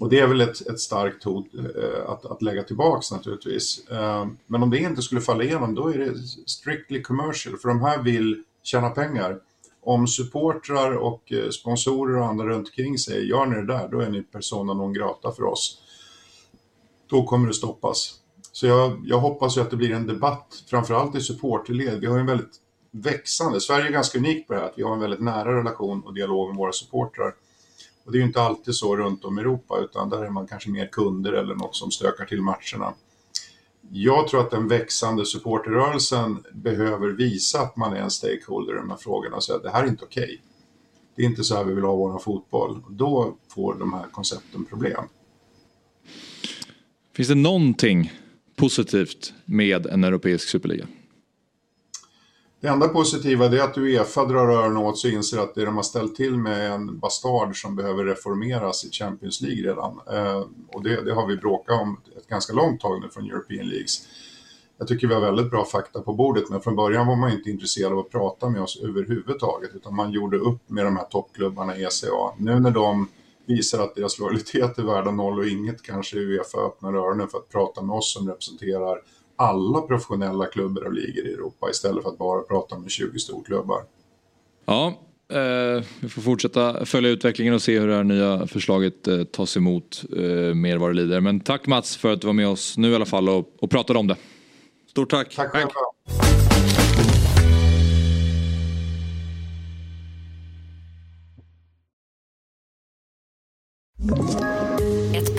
Och det är väl ett, ett starkt hot eh, att, att lägga tillbaks naturligtvis. Eh, men om det inte skulle falla igenom då är det strictly commercial för de här vill tjäna pengar om supportrar och eh, sponsorer och andra runt omkring säger gör ni det där, då är ni persona non grata för oss. Då kommer det stoppas. Så jag, jag hoppas ju att det blir en debatt, framförallt i supporterled. Vi har en väldigt växande. Sverige är ganska unikt på det här, att vi har en väldigt nära relation och dialog med våra supportrar. Och det är ju inte alltid så runt om i Europa, utan där är man kanske mer kunder eller något som stökar till matcherna. Jag tror att den växande supporterrörelsen behöver visa att man är en stakeholder i de här frågorna och säga att det här är inte okej. Okay. Det är inte så här vi vill ha vår fotboll. Då får de här koncepten problem.
Finns det någonting positivt med en europeisk superliga?
Det enda positiva är att Uefa drar öronen åt sig och inser att det de har ställt till med är en bastard som behöver reformeras i Champions League redan. Eh, och det, det, har vi bråkat om ett ganska långt tag nu från European Leagues. Jag tycker vi har väldigt bra fakta på bordet, men från början var man inte intresserad av att prata med oss överhuvudtaget, utan man gjorde upp med de här toppklubbarna i ECA. Nu när de visar att deras lojalitet är värda noll och inget kanske Uefa öppnar öronen för att prata med oss som representerar alla professionella klubbar och ligor i Europa istället för att bara prata med 20 storklubbar.
Ja, eh, vi får fortsätta följa utvecklingen och se hur det här nya förslaget eh, tas emot eh, mer vad det lider. Men tack Mats för att du var med oss nu i alla fall och, och pratade om det.
Stort tack.
Tack själva.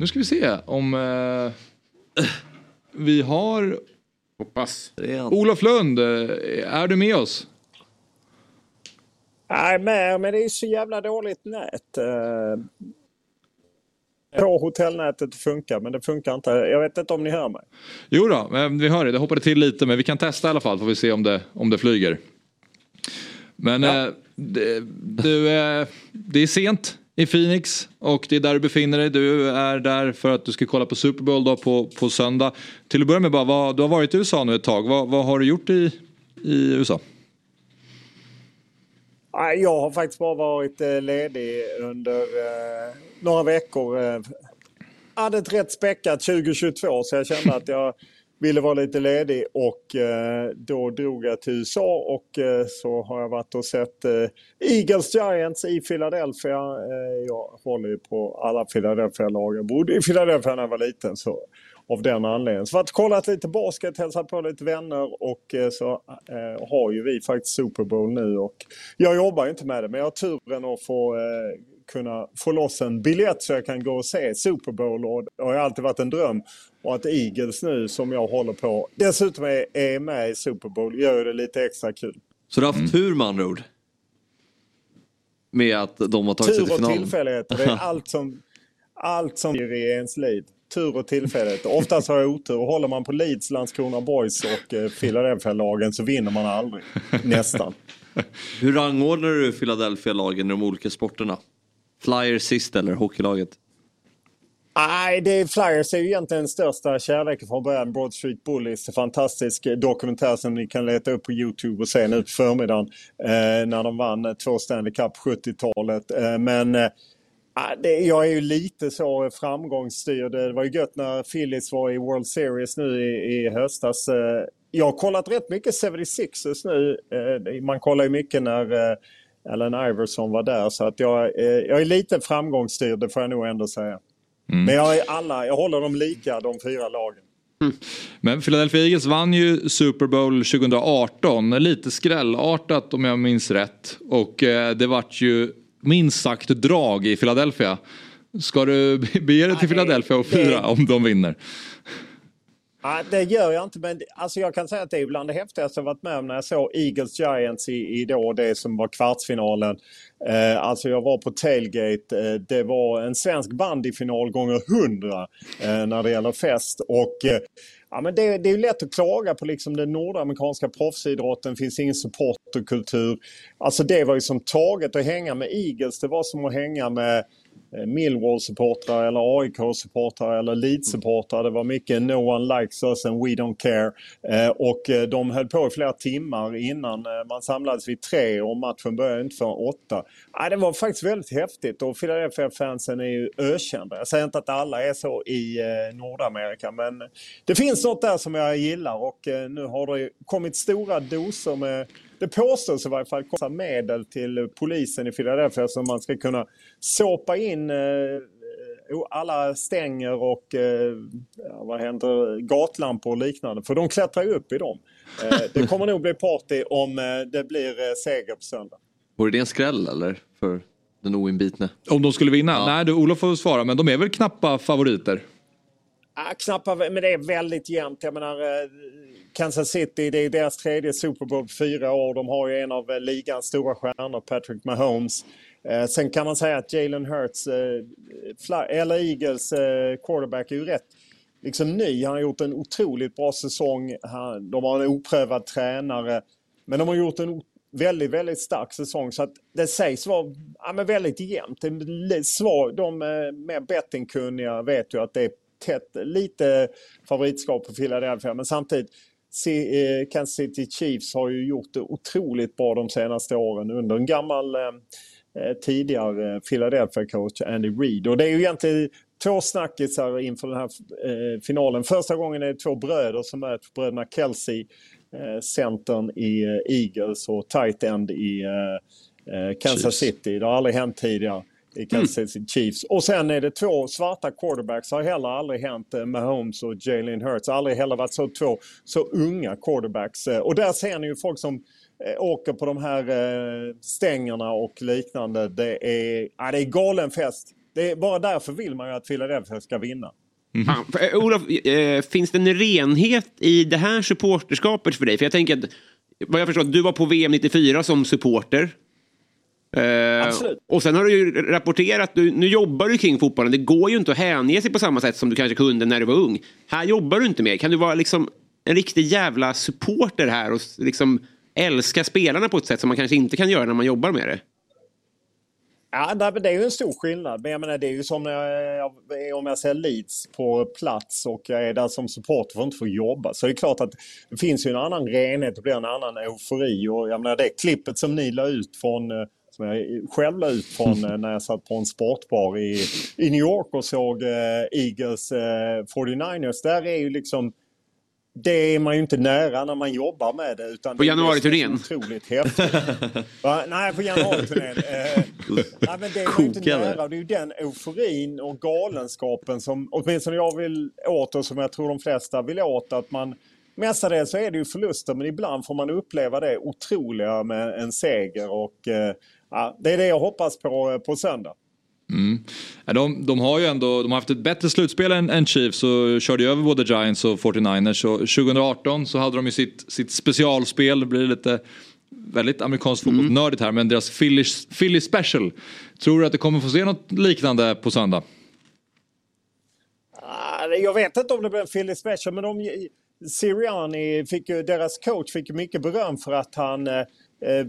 Nu ska vi se om eh, vi har
Hoppas.
Olof Lund, eh, är du med oss?
Nej, med, men det är så jävla dåligt nät. Eh, På hotellnätet funkar, men det funkar inte. Jag vet inte om ni hör mig.
Jo då, vi hör det. Det hoppade till lite men vi kan testa i alla fall får vi se om det, om det flyger. Men
Ja.
eh, det, du, eh, det är sent i Phoenix och det är där du befinner dig. Du är där för att du ska kolla på Super Bowl då på, på söndag. Till att börja med bara, vad, du har varit i USA nu ett tag. Vad, vad har du gjort i, i USA?
Jag har faktiskt bara varit eh, ledig under eh, några veckor. Eh. Jag hade ett rätt späckat 2022 så jag kände att jag ville vara lite ledig och eh, då drog jag till USA och eh, så har jag varit och sett eh, Eagles Giants i Philadelphia. Eh, jag håller ju på alla Philadelphia-lag. Jag bodde i Philadelphia när jag var liten så av den anledningen. Så varit kollat lite basket, hälsat på lite vänner och eh, så eh, har ju vi faktiskt Super Bowl nu och jag jobbar ju inte med det men jag har turen att få kunna få loss en biljett så jag kan gå och se Super Bowl och det har alltid varit en dröm. Och att Eagles nu som jag håller på dessutom är, är med i Super Bowl gör det lite extra kul.
Så du har haft tur med andra ord? Med att de har tagit sig
Tur
till
och
finalen?
tillfälligheter, det är allt som, allt som blir i ens liv. Tur och tillfälligheter. Oftast har jag otur. Håller man på Leeds, Landskrona Boys och eh, Philadelphia-lagen så vinner man aldrig. Nästan.
Hur rangordnar du Philadelphia-lagen i de olika sporterna? Flyers sist eller hockeylaget?
Nej, det är Flyers är ju egentligen den största kärleken från början. Broad Street Bullies, en fantastisk dokumentär som ni kan leta upp på Youtube och se nu på förmiddagen. Eh, när de vann två Stanley Cup 70-talet. Eh, men eh, det, jag är ju lite så framgångsstyrd. Det var ju gött när Phillies var i World Series nu i, i höstas. Eh, jag har kollat rätt mycket 76ers nu. Eh, man kollar ju mycket när eh, Allen Iverson var där. Så att jag, eh, jag är lite framgångsstyrd, det får jag nog ändå säga. Men jag, är alla, jag håller dem lika, de fyra lagen.
Men Philadelphia Eagles vann ju Super Bowl 2018. Lite skrällartat om jag minns rätt. Och eh, det vart ju minst sagt drag i Philadelphia. Ska du bege dig till Philadelphia och fira om de vinner?
Ja, det gör jag inte, men alltså jag kan säga att det är bland det häftigaste jag varit med om när jag såg Eagles Giants i, i då det som var kvartsfinalen. Eh, alltså jag var på tailgate. Eh, det var en svensk bandyfinal gånger hundra eh, när det gäller fest. Och eh, ja, men det, det är ju lätt att klaga på liksom den nordamerikanska proffsidrotten. finns ingen supporterkultur. Alltså det var ju som taget att hänga med Eagles. Det var som att hänga med Eh, Millwall-supportrar eller AIK-supportrar eller Leeds-supportrar. Det var mycket No one likes us and we don't care. Eh, och eh, de höll på i flera timmar innan man samlades vid tre och matchen började inte förrän åtta. Det var faktiskt väldigt häftigt och Philadelphia-fansen är ju ökända. Jag säger inte att alla är så i Nordamerika men det finns något där som jag gillar och nu har det kommit stora doser med det påstås i varje fall komma medel till polisen i Philadelphia som man ska kunna såpa in eh, alla stänger och eh, ja, vad händer, gatlampor och liknande. För de klättrar ju upp i dem. Eh, det kommer nog bli party om eh, det blir eh, seger på söndag.
Vore det en skräll eller? För den oinbitne?
Om de skulle vinna? Nej, du, Olof får svara, men de är väl knappa favoriter?
Ah, knappt, men det är väldigt jämnt. Jag menar, eh, Kansas City, det är deras tredje Super Bowl på fyra år. De har ju en av eh, ligans stora stjärnor, Patrick Mahomes. Eh, sen kan man säga att Jalen Hurts, eller Eagles quarterback, är ju rätt liksom ny. Han har gjort en otroligt bra säsong. de har en oprövad tränare. Men de har gjort en väldigt, väldigt stark säsong. Så att det sägs vara ja, men väldigt jämnt. de mer bettingkunniga vet ju att det är tätt, lite favoritskap för Philadelphia. Men samtidigt, eh, Kansas City Chiefs har ju gjort det otroligt bra de senaste åren under en gammal eh, eh tidigare Philadelphia-coach Andy Reid. Och det är ju egentligen två snackisar inför den här finalen. Första gången är det två bröder som möts, bröderna Kelsey, eh, centern i Eagles och tight end i Kansas Chiefs. City. Det har aldrig hänt tidigare i Kansas mm. City Chiefs. Och sen är det två svarta quarterbacks. Har heller aldrig hänt eh, med Holmes och Jalen Hurts. Aldrig heller varit så två så unga quarterbacks. Eh, och där ser ni ju folk som eh, åker på de här stängerna och liknande. Det är, ja, det är galen fest. Det är, bara därför vill man ju att Philadelphia ska vinna.
Mm. Ja, Olof, finns det en renhet i det här supporterskapet för dig? För jag tänker att, vad jag förstår, du var på VM 94 som supporter.
Eh,
och sen har du ju rapporterat, du, nu jobbar du kring fotbollen. Det går ju inte att hänge sig på samma sätt som du kanske kunde när du var ung. Här jobbar du inte mer. Kan du vara liksom en riktig jävla supporter här och liksom älska spelarna på ett sätt som man kanske inte kan göra när man jobbar med det?
Ja, det är ju en stor skillnad. Men jag menar, det är ju som när jag, om jag ser Leeds på plats och jag är där som supporter för att inte få jobba. Så det är klart att det finns ju en annan renhet, det blir en annan eufori. Och jag menar, det klippet som ni la ut från eh, som jag la ut från eh, när jag satt på en sportbar i, i New York och såg eh, Eagles eh, 49ers. Där är ju liksom det är man ju inte nära när man jobbar med det. Utan
på januariturnén?
otroligt häftigt. nej, på januariturnén. Eh, nej, men det är man inte nära. Det är ju den euforin och galenskapen som åtminstone jag vill åt och som jag tror de flesta vill åt. Att man Mestadels så är det ju förluster men ibland får man uppleva det otroliga med en seger. Och eh, ja, det är det jag hoppas på eh, på söndag.
Mm. De, de, har ju ändå de har haft ett bättre slutspel än, än Chiefs och körde ju över både Giants och 49ers. Och 2018 så hade de ju sitt, sitt specialspel, det blir lite väldigt amerikanskt mm. fotbollsnördigt här, men deras Philly, Philly Special. Tror du att det kommer få se något liknande på söndag?
Ah, jag vet inte om det blir en Philly Special, men de, Sirianni fick ju, deras coach fick mycket beröm för att han Eh, Eh,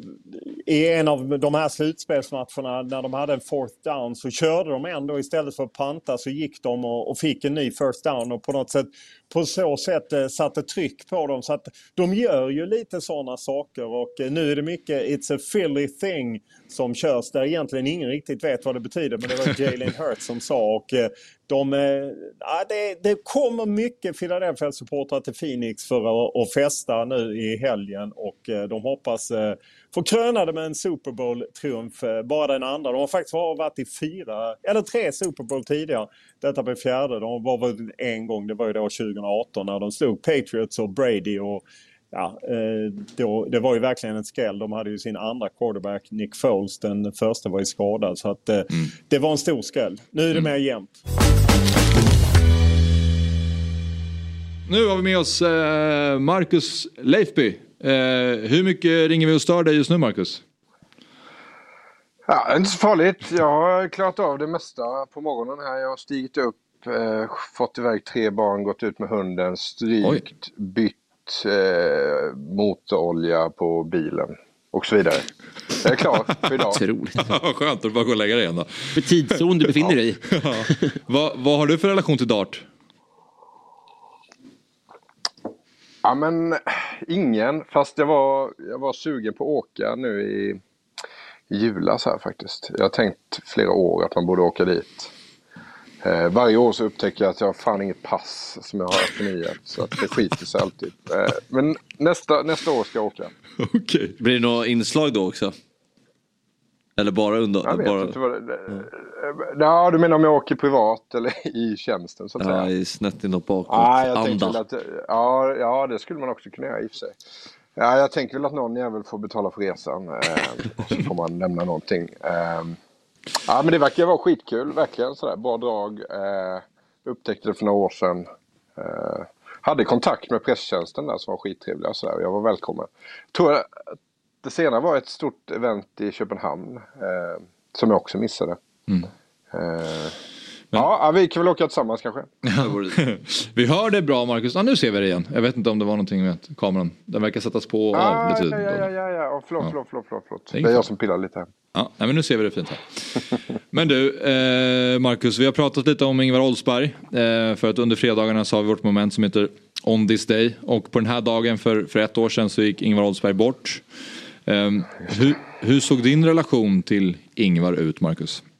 i en av de här slutspelsmatcherna när de hade en fourth down så körde de ändå. Istället för att panta så gick de och, och fick en ny first down. Och på något sätt på så sätt eh, satte tryck på dem. Så att de gör ju lite sådana saker och eh, nu är det mycket It's a Philly thing som körs där egentligen ingen riktigt vet vad det betyder men det var Jalen Hurts som sa och eh, de, ja, det, det kommer mycket Philadelphia-supportrar till Phoenix för att, att festa nu i helgen och de hoppas få kröna det med en Super Bowl-triumf, bara den andra. De har faktiskt varit i fyra, eller tre Super Bowl tidigare. Detta blir fjärde. De var väl en gång, det var ju då 2018 när de slog Patriots och Brady och ja, eh, då, det var ju verkligen en skräll. De hade ju sin andra quarterback, Nick Foles. Den första var ju skadad. Så att, eh, mm. det var en stor skräll. Nu är det mm. mer jämnt.
Nu har vi med oss eh, Marcus Leifby. Hur mycket ringer vi och stör dig just nu Marcus?
Ja, det är inte så farligt. Jag har klarat av det mesta på morgonen här. Jag har stigit upp, eh, fått iväg tre barn, gått ut med hunden, strykt, Oj. bytt eh, motorolja på bilen. och så vidare. Jag är klar för idag.
Otroligt.
Skönt att bara gå och lägga dig igen då.
För tidszon du befinner dig i.
Ja. vad, vad har du för relation till dart?
Ja men ingen, fast jag var, jag var sugen på att åka nu i, i julas här faktiskt. Jag har tänkt flera år att man borde åka dit. Eh, varje år så upptäcker jag att jag har fan inget pass som jag har förnyat. Så att det skiter sig alltid. Eh, men nästa, nästa år ska jag åka.
Okej.
Blir det några inslag då också? Eller bara under...
Jag vet
bara...
inte vad det, eh, Ja, du menar om jag åker privat eller i tjänsten så att
Ja,
säga?
i snett inåt bakåt.
Ja, jag
Anda.
att, ja, ja, det skulle man också kunna göra i och för sig. Ja, jag tänker väl att någon jävel får betala för resan. Eh, så får man nämna någonting. Eh, ja, men det verkar vara skitkul, verkligen. Sådär, bra drag. Eh, upptäckte det för några år sedan. Eh, hade kontakt med presstjänsten där som var skittrevliga sådär. Jag var välkommen. Tror jag, det senare var ett stort event i Köpenhamn. Eh, som jag också missade.
Mm.
Eh, ja, ja, vi kan väl åka tillsammans kanske.
vi hör det bra Marcus. Ja, nu ser vi det igen. Jag vet inte om det var någonting med kameran. Den verkar sättas på och av
Ah,
lite.
ja, ja, ja, ja. Oh, förlåt,
Ja.
förlåt, förlåt, förlåt, förlåt.
Det är
Det är jag som pillar lite här.
Ja, nej, men nu ser vi det fint här. Men du, eh, Marcus, vi har pratat lite om Ingvar Oldsberg. Eh, för att under fredagarna så har vi vårt moment som heter On this day. Och på den här dagen för, för ett år sedan så gick Ingvar Oldsberg bort. Eh, hur, hur såg din relation till Ingvar ut, Marcus?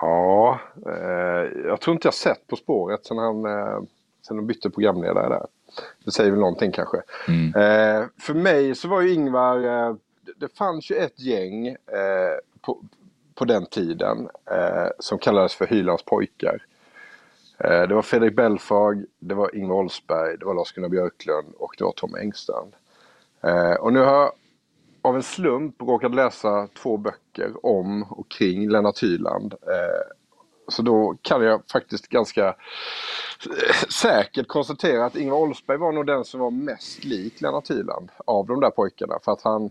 Ja, eh, jag tror inte jag sett På spåret sen han eh, sen de bytte programledare där. Det säger väl någonting kanske. Eh, för mig så var ju Ingvar, eh, det- fanns ju ett gäng eh, på, på den tiden eh, som kallades för Hylands pojkar. Det var Fredrik Belfag, det var Ingvar Oldsberg, det var Lars-Gunnar Björklund och det var Tom Engstrand. Eh, och nu har jag av en slump råkat läsa två böcker om och kring Lennart Hyland. Eh, så då kan jag faktiskt ganska eh, säkert konstatera att Ingvar Oldsberg var nog den som var mest lik Lennart Hyland av de där pojkarna. För att han,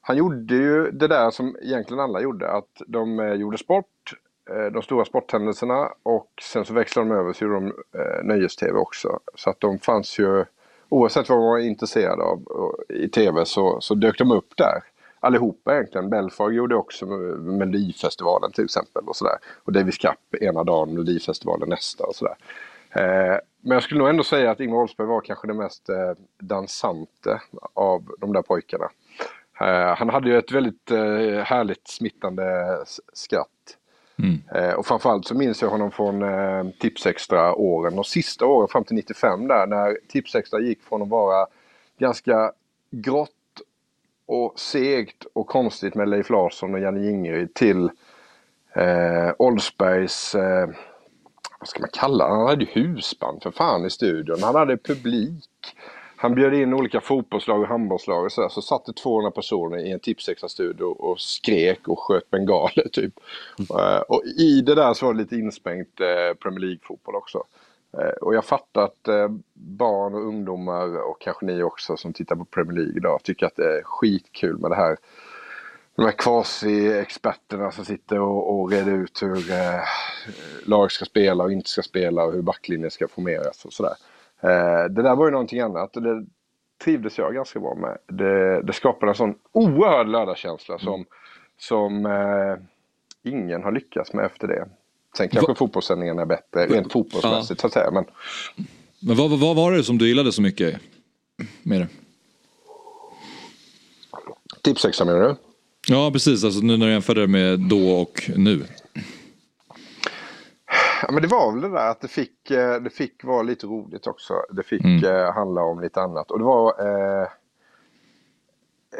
han gjorde ju det där som egentligen alla gjorde. Att de eh, gjorde sport, eh, de stora sporthändelserna och sen så växlade de över så gjorde de nöjes-tv också. Så att de fanns ju, oavsett vad man var intresserad av i tv så, så dök de upp där. Allihopa egentligen. Belfag gjorde också Melodifestivalen till exempel. Och, sådär. och Davis Cup ena dagen, Melodifestivalen nästa och sådär. Eh, men jag skulle nog ändå säga att Ingvar Oldsberg var kanske den mest eh, dansante av de där pojkarna. Eh, han hade ju ett väldigt eh, härligt smittande skratt. Mm. Eh, och framförallt så minns jag honom från eh, Tipsextra-åren. De sista åren fram till 95 där när Tipsextra gick från att vara ganska grått och segt och konstigt med Leif Larsson och Janne Jingeryd till eh, Oldsbergs, eh, vad ska man kalla det? Han hade ju husband för fan i studion. Han hade publik. Han bjöd in olika fotbollslag och handbollslag och sådär. Så satt det 200 personer i en Tipsextra-studio och skrek och sköt bengaler typ. Eh, och i det där så var det lite insprängt eh, Premier League-fotboll också. Eh, och jag fattar att eh, barn och ungdomar och kanske ni också som tittar på Premier League idag tycker att det är skitkul med det här. De här quasi-experterna som sitter och, och reder ut hur eh, lag ska spela och inte ska spela och hur backlinjen ska formeras och sådär. Eh, det där var ju någonting annat det trivdes jag ganska bra med. Det, det skapade en sån oerhörd lördagskänsla som, som eh, ingen har lyckats med efter det. Sen kanske fotbollssändningarna är bättre rent fotbollsmässigt så att säga. Men
Men vad, vad var det som du gillade så mycket med det?
Tipsexa menar du?
Ja, precis. Alltså, nu när du jämför det med då och nu.
Ja, men det var väl det där att det fick, eh, det fick vara lite roligt också. Det fick
Mm.
eh, handla om lite annat. Och det var eh,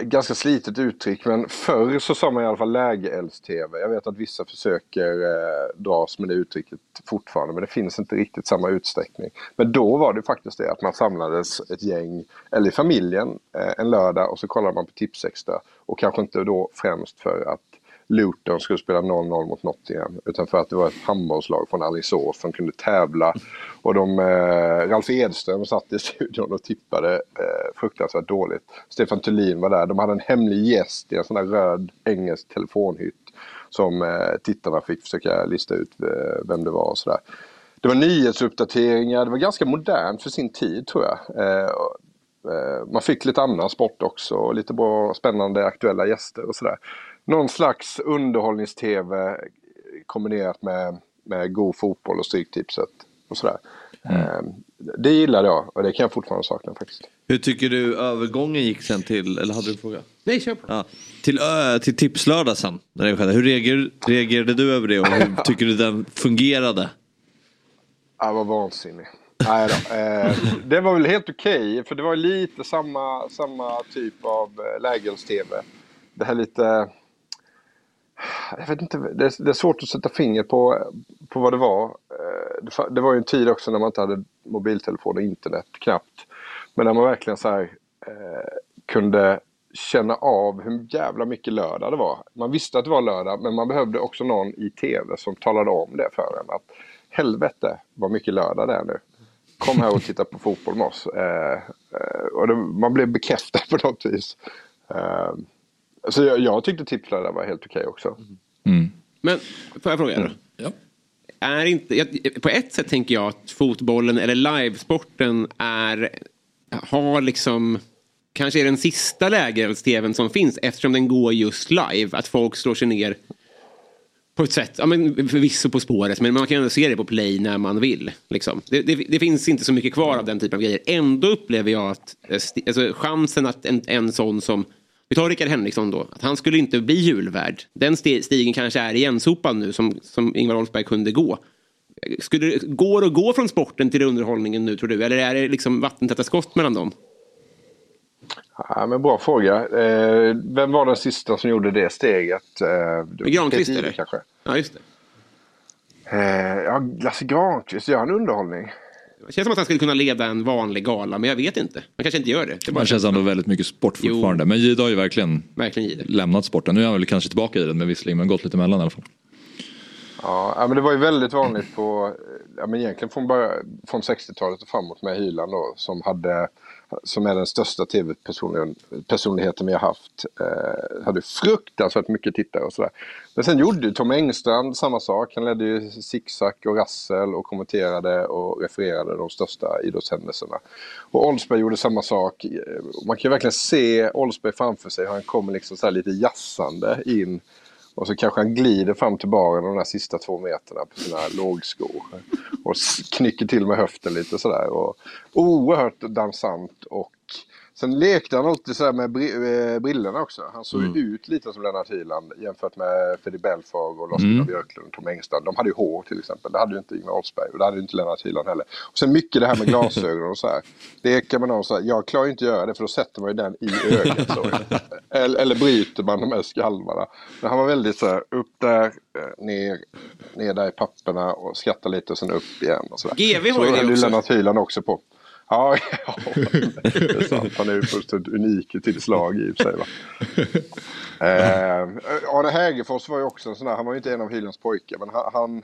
ganska slitet uttryck men förr så sa man i alla fall lägeelds-tv. Jag vet att vissa försöker eh, dras med det uttrycket fortfarande men det finns inte riktigt samma utsträckning. Men då var det faktiskt det att man samlades ett gäng, eller i familjen, eh, en lördag och så kollade man på Tipsextra. Och kanske inte då främst för att Luton skulle spela 0-0 mot Nottingham. Utan för att det var ett handbollslag från Alingsås som kunde tävla. Och de, eh, Ralf Edström satt i studion och tippade eh, fruktansvärt dåligt. Stefan Thulin var där. De hade en hemlig gäst i en sån där röd engelsk telefonhytt. Som eh, tittarna fick försöka lista ut eh, vem det var och sådär. Det var nyhetsuppdateringar. Det var ganska modernt för sin tid tror jag. Eh, eh man fick lite annan sport också lite bra spännande aktuella gäster och sådär. Någon slags underhållnings-tv kombinerat med, med god fotboll och Stryktipset och sådär. Eh, det gillade jag och det kan jag fortfarande sakna faktiskt.
Hur tycker du övergången gick sen till, eller hade du en fråga?
Nej, kör på.
Ja, till, ö, till Tipslördag sen. När det skedde. Hur reagerade, reagerade du över det och hur tycker du den fungerade?
Jag var vansinnig. Nej då. Eh, det var väl helt okej, för det var lite samma, samma typ av eh, lägels-tv. Det här lite... Jag vet inte, det är, det är svårt att sätta finger på, på vad det var. Eh, det, det var ju en tid också när man inte hade mobiltelefon och internet knappt. Men när man verkligen så här, eh, kunde känna av hur jävla mycket lördag det var. Man visste att det var lördag men man behövde också någon i tv som talade om det för en. Att helvete vad mycket lördag det är nu. Kom här och titta på fotboll med oss. Eh, eh, och det, man blev bekräftad på något vis. Eh, så jag, jag tyckte tipslördag var helt okej också.
Men får jag fråga då?
Ja.
Är inte, jag, på ett sätt tänker jag att fotbollen eller livesporten är, har liksom kanske är den sista lägels-tvn som finns eftersom den går just live. Att folk slår sig ner på ett sätt, ja, men förvisso på spåret, men man kan ändå se det på play när man vill. Liksom. Det, det, det finns inte så mycket kvar av den typen av grejer. Ändå upplever jag att eh, alltså, chansen att en, en sån som vi tar Rickard Henriksson då, att han skulle inte bli julvärd. Den sti- stigen kanske är igensopad nu som, som Ingvar Oldsberg kunde gå. Skulle det, går det att gå från sporten till underhållningen nu tror du? Eller är det liksom vattentäta skott mellan dem?
Ja, men bra fråga. Eh, vem var den sista som gjorde det steget? Eh,
Granqvist, eller?
Kanske.
Ja, just det.
Eh, ja, Lasse Granqvist, gör han underhållning?
Det känns som att han skulle kunna leda en vanlig gala, men jag vet inte. Han kanske inte gör det. det
Man känns ändå väldigt mycket sport fortfarande. Men Jihde har ju verkligen,
verkligen
lämnat sporten. Nu är han väl kanske tillbaka i den men visserligen, men gått lite emellan i alla fall.
Ja, men det var ju väldigt vanligt på, ja, men egentligen från, från 60-talet och framåt med Hyland då, som, hade, som är den största tv-personligheten vi har haft. Eh, hade fruktansvärt mycket tittare och sådär. Men sen gjorde ju Tom Engstrand samma sak. Han ledde ju Zigzag och Rassel och kommenterade och refererade de största idrottshändelserna. Och Oldsberg gjorde samma sak. Eh, man kan ju verkligen se Oldsberg framför sig. Han kommer liksom så här lite jassande in och så kanske han glider fram till baren de där sista två meterna på sina lågskor. Och knycker till med höften lite sådär. Och oerhört dansant. Och sen lekte han alltid sådär med bri- eh, brillorna också. Han såg ju ut lite som Lennart Hyland jämfört med Fredrik Belfag och Lars-Gunnar
Mm.
Björklund och Tom Engstrand. De hade ju hår till exempel. Det hade ju inte Ingvar Oldsberg och det hade ju inte Lennart Hyland heller. Och sen mycket det här med glasögon och så här. Det kan man ha så här, jag klarar ju inte att göra det för då sätter man ju den i ögat. Så. eller, eller bryter man de här skalvarna. Men han var väldigt så här, upp där, eh, ner, ner där i papperna och skratta lite och sen upp igen. Och så där.
GV
så
ju det också.
Lennart Hyland också på. Ja, ja, det är sant. Han är ju fullständigt unik i slag i och för sig. Va? Eh, Arne Hägerfors var ju också en sån där, han var ju inte en av Hylands pojkar men han, han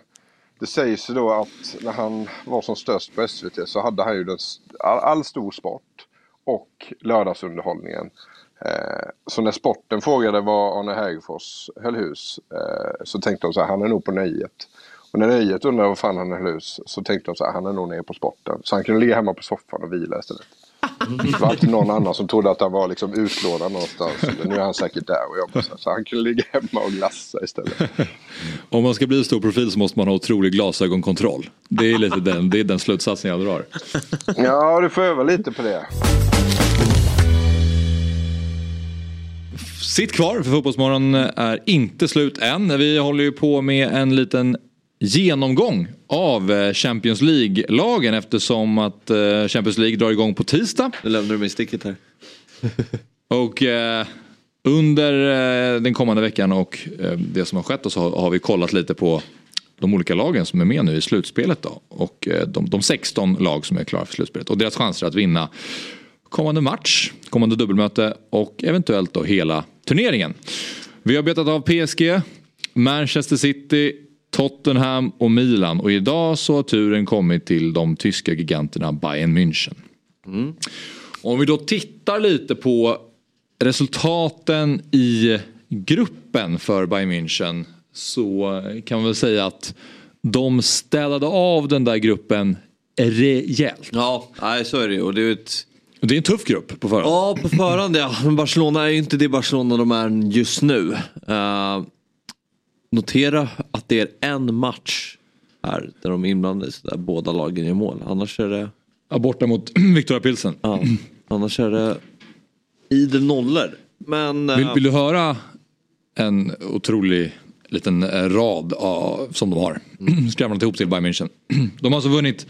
det sägs ju då att när han var som störst på SVT så hade han ju den, all, all stor sport och lördagsunderhållningen. Eh, så när sporten frågade var Arne Hägerfors höll hus eh, så tänkte de så här, han är nog på nöjet. Och när nöjet undrade var fan han höll hus så tänkte de så här, han är nog nere på sporten. Så han kunde ligga hemma på soffan och vila istället. Det var alltid någon annan som trodde att han var liksom utlånad någonstans. Nu är han säkert där och jobbar. Så han kunde ligga hemma och glassa istället.
Om man ska bli stor profil så måste man ha otrolig glasögonkontroll. Det är lite den, det är den slutsatsen jag drar.
Ja, du får öva lite på det.
Sitt kvar för Fotbollsmorgon är inte slut än. Vi håller ju på med en liten genomgång av eh, Champions League-lagen eftersom att eh, Champions League drar igång på tisdag.
Nu lämnar du mig sticket här.
Och eh, under eh, den kommande veckan och eh, det som har skett så har, har vi kollat lite på de olika lagen som är med nu i slutspelet då. Och de, de 16 lag som är klara för slutspelet och deras chanser att vinna kommande match, kommande dubbelmöte och eventuellt då hela turneringen. Vi har betat av PSG, Manchester City, Tottenham och Milan och idag så har turen kommit till de tyska giganterna Bayern München. Om vi då tittar lite på resultaten i gruppen för Bayern München så kan man väl säga att de städade av den där gruppen rejält.
Ja, nej, så är det ju. Och det är ett
Det är en tuff grupp på förhand.
Ja, på förhand ja. Men Barcelona är ju inte det Barcelona de är just nu. Uh, notera att det är en match här där de är inblandade där båda lagen gör mål. Annars är det...
Ja, borta mot Victoria Pilsen.
Ja, annars är det idel nollor. Men...
Vill,
eh,
vill du höra en otrolig liten eh, rad av, som de har? Skramlat ihop till Bayern München. De har alltså vunnit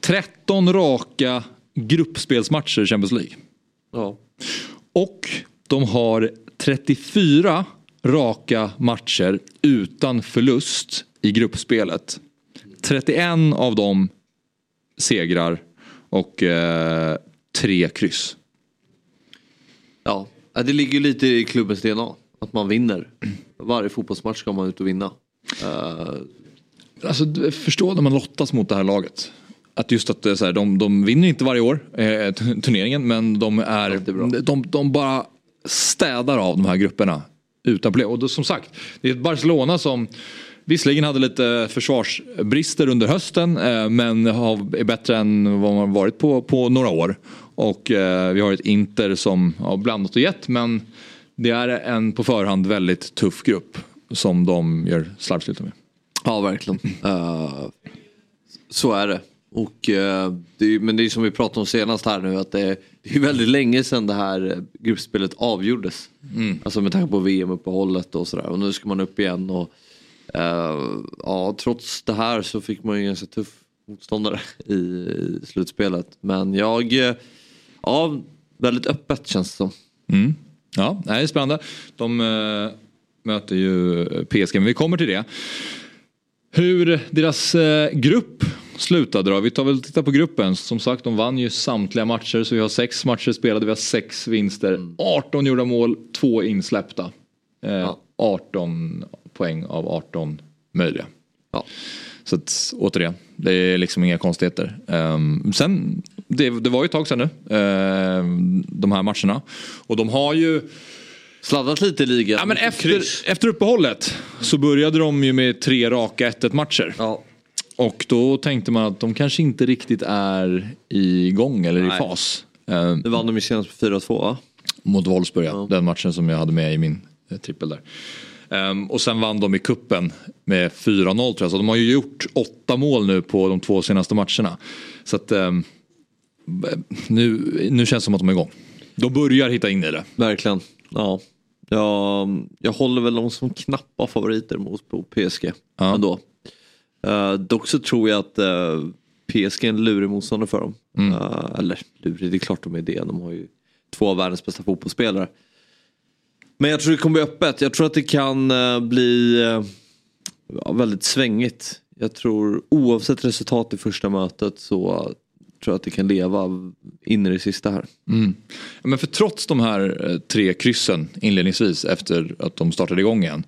13 raka gruppspelsmatcher i Champions League.
Ja.
Och de har 34 raka matcher utan förlust i gruppspelet. 31 av dem segrar och eh, tre kryss.
Ja, Ja, det ligger lite i klubbens DNA. Att man vinner. Varje fotbollsmatch ska man ut och vinna. Eh,
Alltså, förstå när man lottas mot det här laget. Att just att är så här, de, de vinner inte varje år eh, turneringen men de är, de, de bara städar av de här grupperna utan problem. Och då, som sagt, det är ett Barcelona som visserligen hade lite försvarsbrister under hösten eh, men är bättre än vad man varit på, på några år. Och eh, vi har ett Inter som har blandat och gett men det är en på förhand väldigt tuff grupp som de gör slarvslut med.
Ja, verkligen. Uh, så är det. Och, eh, det är, men det är som vi pratade om senast här nu att det, det är väldigt länge sedan det här eh, gruppspelet avgjordes.
Mm.
Alltså med tanke på VM-uppehållet och sådär. Och nu ska man upp igen. Och, eh, ja, trots det här så fick man ju en ganska tuff motståndare i, slutspelet. Men jag, eh, ja, väldigt öppet känns det som.
Mm. Ja, det är spännande. De eh, möter ju PSG, men vi kommer till det. Hur deras eh, grupp slutade då? Vi tar väl och tittar på gruppen. Som sagt, de vann ju samtliga matcher så vi har sex matcher spelade, vi har sex vinster. 18 gjorda mål, två insläppta. Eh, 18 poäng av 18 möjliga. Så att, återigen, det är liksom inga konstigheter. Ehm, sen, det, det var ju ett tag sedan nu, ehm, de här matcherna. Och de har ju...
Sladdat lite i ligan.
Ja, men efter, efter uppehållet så började de ju med tre raka 1-1 matcher. Och då tänkte man att de kanske inte riktigt är igång eller
Nej.
i fas. Ehm,
Nu vann de ju senast på 4-2 va?
mot Wolfsburg, ja. den matchen som jag hade med i min eh, trippel där. Ehm, och sen vann de i kuppen med 4-0 tror jag. Så de har ju gjort åtta mål nu på de två senaste matcherna. Så att ehm, nu, nu känns det som att de är igång. De börjar hitta in i det.
Verkligen. Ja. Jag, jag håller väl dem som knappa favoriter mot på PSG. Ändå. Uh, dock så tror jag att eh, PSG är en lurig motståndare för dem.
Mm.
Eh, eller lurig, det är klart de är det. De har ju två av världens bästa fotbollsspelare. Men jag tror det kommer bli öppet. Jag tror att det kan bli ja, väldigt svängigt. Jag tror oavsett resultat i första mötet så tror jag att det kan leva in i det sista här.
Mm. Men för trots de här tre kryssen inledningsvis efter att de startade igång igen.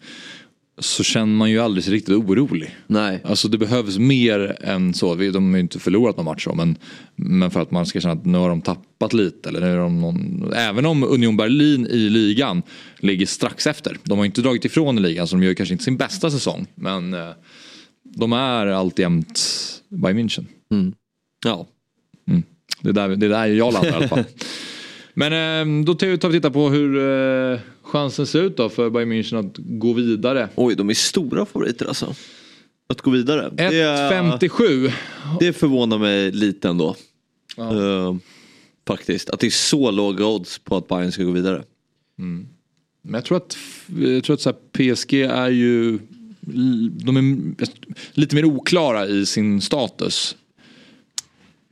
Så känner man ju aldrig sig riktigt orolig.
Nej.
Alltså det behövs mer än så. De har ju inte förlorat någon match så, men, men för att man ska känna att nu har de tappat lite. Eller nu är de någon, även om Union Berlin i ligan ligger strax efter. De har inte dragit ifrån i ligan så de gör kanske inte sin bästa säsong. Men eh, de är alltjämt Bayern München.
Ja.
Mm. Det, är där, det är där jag landar i alla fall. Men eh, då tar vi och tittar på hur eh, chansen ser ut då för Bayern München att gå vidare.
Oj, de är stora favoriter alltså. Att gå vidare. Det är-
1,57.
Det förvånar mig lite ändå. Eh, faktiskt. Att det är så låga odds på att Bayern ska gå vidare.
Mm. Men jag tror att, jag tror att så PSG är ju de är lite mer oklara i sin status.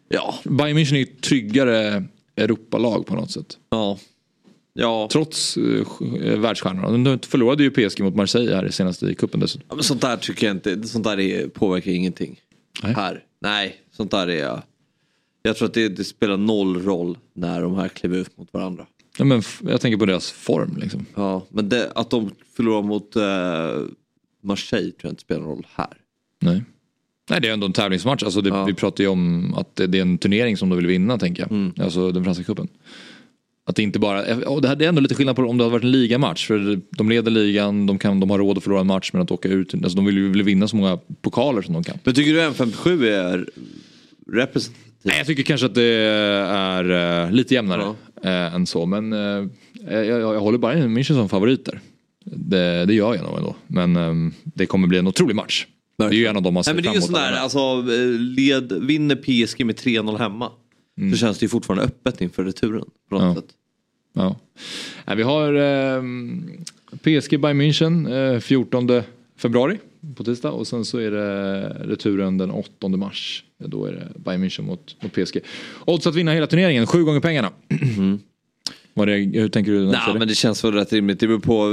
Ja.
Bayern München är ju tryggare Europalag på något sätt.
Ja. Ja.
Trots uh, världsstjärnorna. De förlorade ju PSG mot Marseille här senast i cupen dessutom.
Ja, men sånt där tycker jag inte. Sånt där är, påverkar ingenting. Här. Nej, sånt där är... Jag tror att det, det spelar noll roll när de här kliver ut mot varandra.
Ja, men jag tänker på deras form liksom.
Ja, men det, att de förlorar mot eh, Marseille tror jag inte spelar någon roll här.
Nej. Nej det är ändå en tävlingsmatch. Alltså det, Vi pratar ju om att det, det är en turnering som de vill vinna tänker jag.
Mm.
Alltså den franska cupen. Att det inte bara, det är ändå lite skillnad på om det hade varit en ligamatch. För de leder ligan, de, kan, de har råd att förlora en match men att åka ut. Alltså de vill ju vinna så många pokaler som de kan.
Men tycker du M57 är representativt
Nej, jag tycker kanske att det är eh, lite jämnare eh, än så. Men eh, jag, jag, jag håller bara München som favoriter. Det, det gör jag nog ändå. Men eh, det kommer bli en otrolig match. Det är ju en av de man ser
Nej, men det är ju
emot.
sån där,
alla.
alltså, eh, led, vinner PSG med 3-0 hemma. Så känns det ju fortfarande öppet inför returen. På något
Ja. Ja. Nej, vi har eh, PSG Bayern München eh, 14 februari på tisdag och sen så är det returen den 8 mars. Då är det Bayern München mot, mot PSG. Odds att vinna hela turneringen, sju gånger pengarna. Vad det, hur tänker du?
Nej men det känns väl rätt rimligt. Det beror på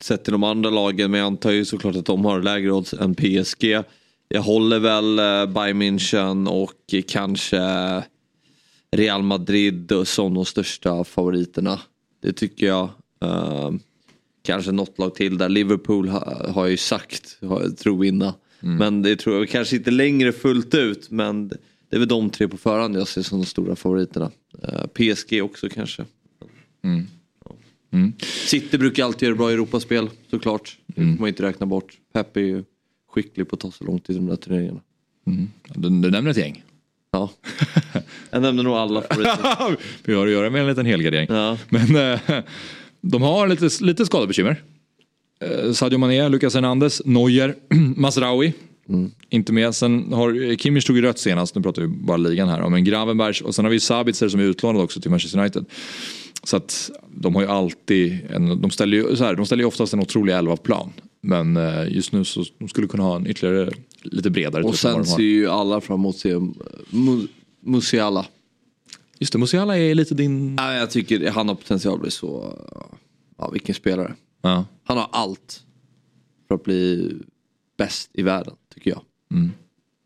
sett till de andra lagen men jag antar ju såklart att de har lägre odds än PSG. Jag håller väl eh, Bayern München och kanske Real Madrid som de största favoriterna. Det tycker jag. Eh, kanske något lag till där. Liverpool ha, har jag ju sagt, tror vinna. Men det tror jag kanske inte längre fullt ut. Men det är väl de tre på förhand jag ser som de stora favoriterna. Eh, PSG också kanske. City brukar alltid göra bra Europaspel såklart. Det får man inte räkna bort. Pep är ju skicklig på att ta så långt i de där turneringarna.
Du, du nämner ett gäng.
Ja. Jag nämnde nog alla favoriter.
vi har att göra med en liten helgardering.
Ja.
Men eh, de har lite, lite skadebekymmer. Eh, Sadio Mané, Lucas Hernandez, Neuer, Masraoui. Inte med. Sen har Kimmich tog ju rött senast, nu pratar vi bara ligan här. Men Gravenbergs och sen har vi Sabitzer som är utlånad också till Manchester United. Så att de har ju alltid, en, de ställer ju, så här, de ställer ju oftast en otrolig elva-plan. Men eh, just nu så de skulle kunna ha en ytterligare lite bredare
Och
trupp än vad
sen ser ju alla fram emot se Mu- Musiala.
Just det, Musiala är lite din...
Nej, jag tycker han har potential att bli så... Ja, vilken spelare.
Ja.
Han har allt för att bli bäst i världen, tycker jag.
Mm.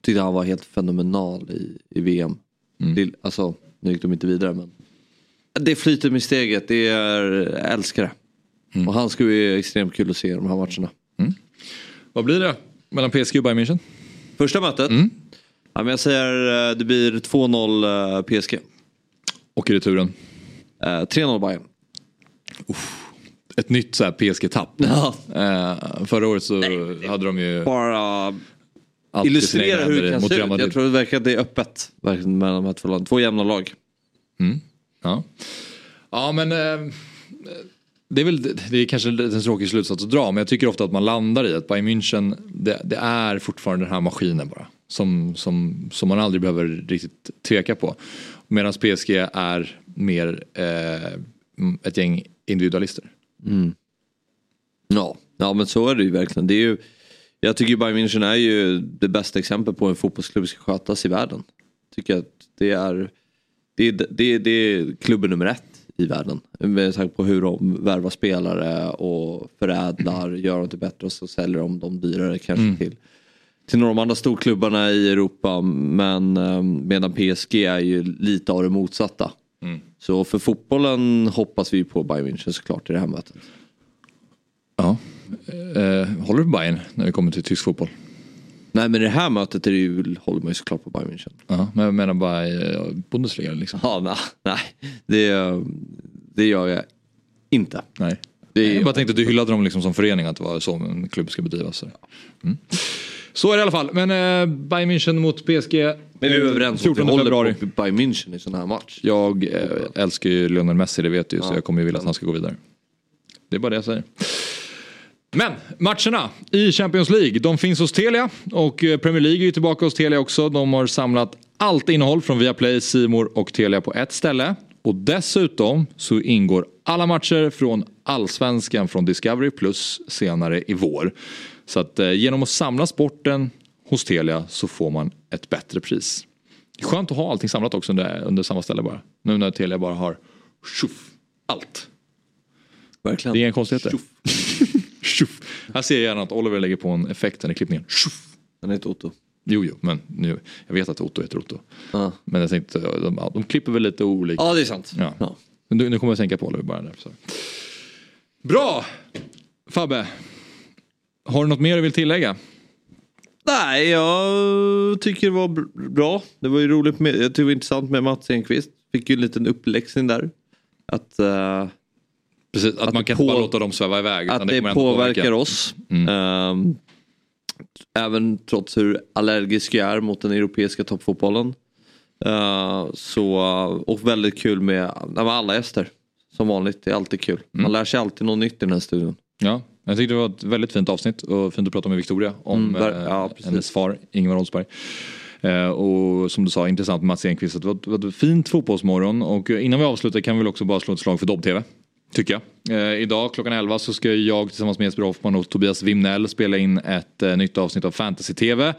Tyckte han var helt fenomenal i, i VM.
Mm.
Det, alltså, nu gick de inte vidare men. Det flyter med steget, det är, jag älskar det.
Mm.
Och han ska bli extremt kul att se de här matcherna.
Vad blir det mellan PSG och Bayern München?
Första mötet?
Mm.
Ja, men jag säger eh, det blir 2-0 eh, PSG.
Och i returen?
Eh, 3-0 Bayern.
Ett nytt så här PSG-tapp.
Ja.
Eh, förra året så hade de ju...
Bara illustrera hur det kan se ut. Jag tror det verkar att det är öppet verkligen mellan de här två lagen. Två jämna lag.
Mm. Ja. ja men eh, det är väl det är kanske en tråkig slutsats att dra men jag tycker ofta att man landar i att Bayern München det, det är fortfarande den här maskinen bara. Som, som, som man aldrig behöver riktigt tveka på. Medan PSG är mer eh, ett gäng individualister.
Mm. Ja. ja, men så är det ju verkligen. Det är ju, jag tycker ju Bayern München är ju det bästa exempel på hur en fotbollsklubb ska skötas i världen. Tycker att det är, det är, det är, det är klubben nummer ett i världen. Med tanke på hur de värvar spelare och förädlar, gör dem till bättre och så säljer de dem dyrare kanske
Mm.
till, till några av de andra storklubbarna i Europa. Men eh, medan PSG är ju lite av det motsatta.
Mm.
Så för fotbollen hoppas vi på Bayern München såklart i det här mötet.
Ja. Eh, håller du på Bayern när vi kommer till tysk fotboll?
Nej men det här mötet är det ju, håller man ju såklart på Bayern München.
Ja, men jag menar bara i eh, Bundesliga liksom.
Ja, nej, nej det, det gör jag inte.
Nej.
Det
Jag bara tänkte att du hyllade dem liksom som förening, att det var så en klubb ska bedrivas. Mm. Så är det i alla fall. Men eh, Bayern München mot PSG.
Men vi är överens om att vi
14
håller på Bayern München i sån här match.
Jag eh, älskar ju Lionel Messi, det vet du ju, så
Ja.
jag kommer ju vilja att han ska gå vidare. Det är bara det jag säger. Men matcherna i Champions League, de finns hos Telia och eh, Premier League är ju tillbaka hos Telia också. De har samlat allt innehåll från Viaplay, Simor och Telia på ett ställe. Och dessutom så ingår alla matcher från Allsvenskan från Discovery Plus senare i vår. Så att eh, genom att samla sporten hos Telia så får man ett bättre pris. Skönt att ha allting samlat också under, under samma ställe bara. Nu när Telia bara har tjoff, allt.
Verkligen.
Det är inga konstigheter. Tjoff. Här ser jag gärna att Oliver lägger på en effekt i klippningen. Tjoff.
Han heter Otto.
Jo, jo, men nu, jag vet att Otto heter Otto.
Ja.
Men jag tänkte, de, de klipper väl lite olika.
Ja det är sant.
Ja. Men nu, nu kommer jag tänka på Oliver bara där. Så. Bra! Fabbe. Har du något mer du vill tillägga?
Nej, jag tycker det var br- bra. Det var ju roligt med, jag tycker det var intressant med Mats Enqvist. Fick ju en liten uppläxning där. Att, eh,
Precis, att,
Att
man
det
kan
på-
inte bara låta dem sväva iväg.
att det,
ändå
påverkar
påverka.
oss.
Mm.
Ehm, även trots hur allergisk jag är mot den europeiska toppfotbollen. Eh, så, och väldigt kul med, med alla gäster. Som vanligt, det är alltid kul. Man lär sig alltid något nytt i den här studion.
Ja, jag tyckte det var ett väldigt fint avsnitt och fint att prata med Victoria om
Mm, ver-
eh,
ja,
hennes far Ingvar Oldsberg. Eh, och som du sa, intressant med Mats Enqvist. Det var, det var ett fint fotbollsmorgon och innan vi avslutar kan vi väl också bara slå ett slag för Dobb-TV. Tycker jag. Eh, idag klockan 11 så ska jag tillsammans med Jesper Hoffman och Tobias Wimnell spela in ett eh, nytt avsnitt av Fantasy-TV.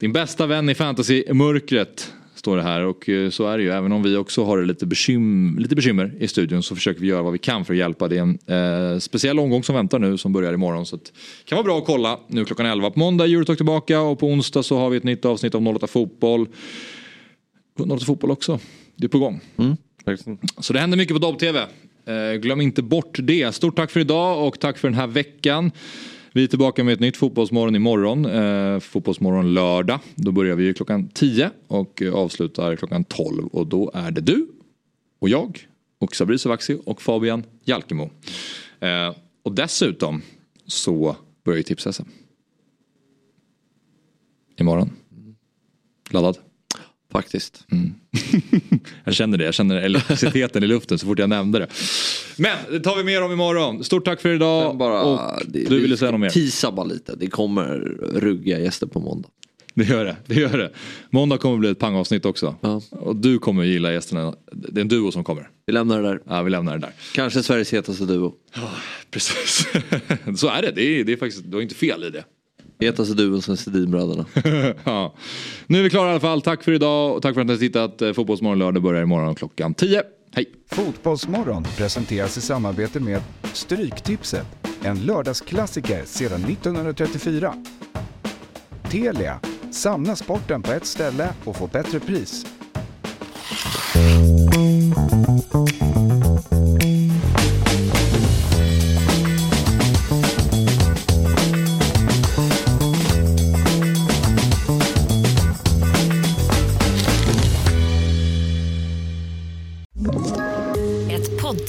Din bästa vän i fantasy-mörkret står det här och eh, så är det ju. Även om vi också har lite, bekym lite bekymmer i studion så försöker vi göra vad vi kan för att hjälpa. Det är en eh, speciell omgång som väntar nu som börjar imorgon. Så det kan vara bra att kolla nu klockan 11. På måndag är Eurotalk tillbaka och på onsdag så har vi ett nytt avsnitt om 08 Fotboll. 08 Fotboll också. Det är på gång. Så det händer mycket på Dobb-TV. Eh, glöm inte bort det. Stort tack för idag och tack för den här veckan. Vi är tillbaka med ett nytt Fotbollsmorgon imorgon. Eh, fotbollsmorgon lördag. Då börjar vi ju klockan 10 och avslutar klockan 12. Och då är det du och jag och Sabri Sovaksi och Fabian Jalkemo. Eh, och dessutom så börjar ju Tips-SM. Imorgon. Laddad?
Faktiskt.
Mm. jag känner det, jag känner elektriciteten i luften så fort jag nämnde det. Men det tar vi mer om imorgon. Stort tack för idag.
Bara,
och
det,
du ville säga något mer?
Tisa bara lite. Det kommer ruggiga gäster på måndag.
Det gör det, det gör det. Måndag kommer bli ett pangavsnitt också. Och du kommer gilla gästerna. Det är en duo som kommer.
Vi lämnar det där.
Ja, vi lämnar det där.
Kanske Sveriges hetaste duo.
Precis. så är det, det är, det är faktiskt, du har inte fel i det.
Hetaste duon sen Sedinbröderna.
ja. Nu är vi klara i alla fall. Tack för idag och tack för att ni har tittat. Eh, Fotbollsmorgon lördag börjar imorgon klockan 10. Hej!
Fotbollsmorgon presenteras i samarbete med Stryktipset, en lördagsklassiker sedan 1934. Telia, samla sporten på ett ställe och få bättre pris.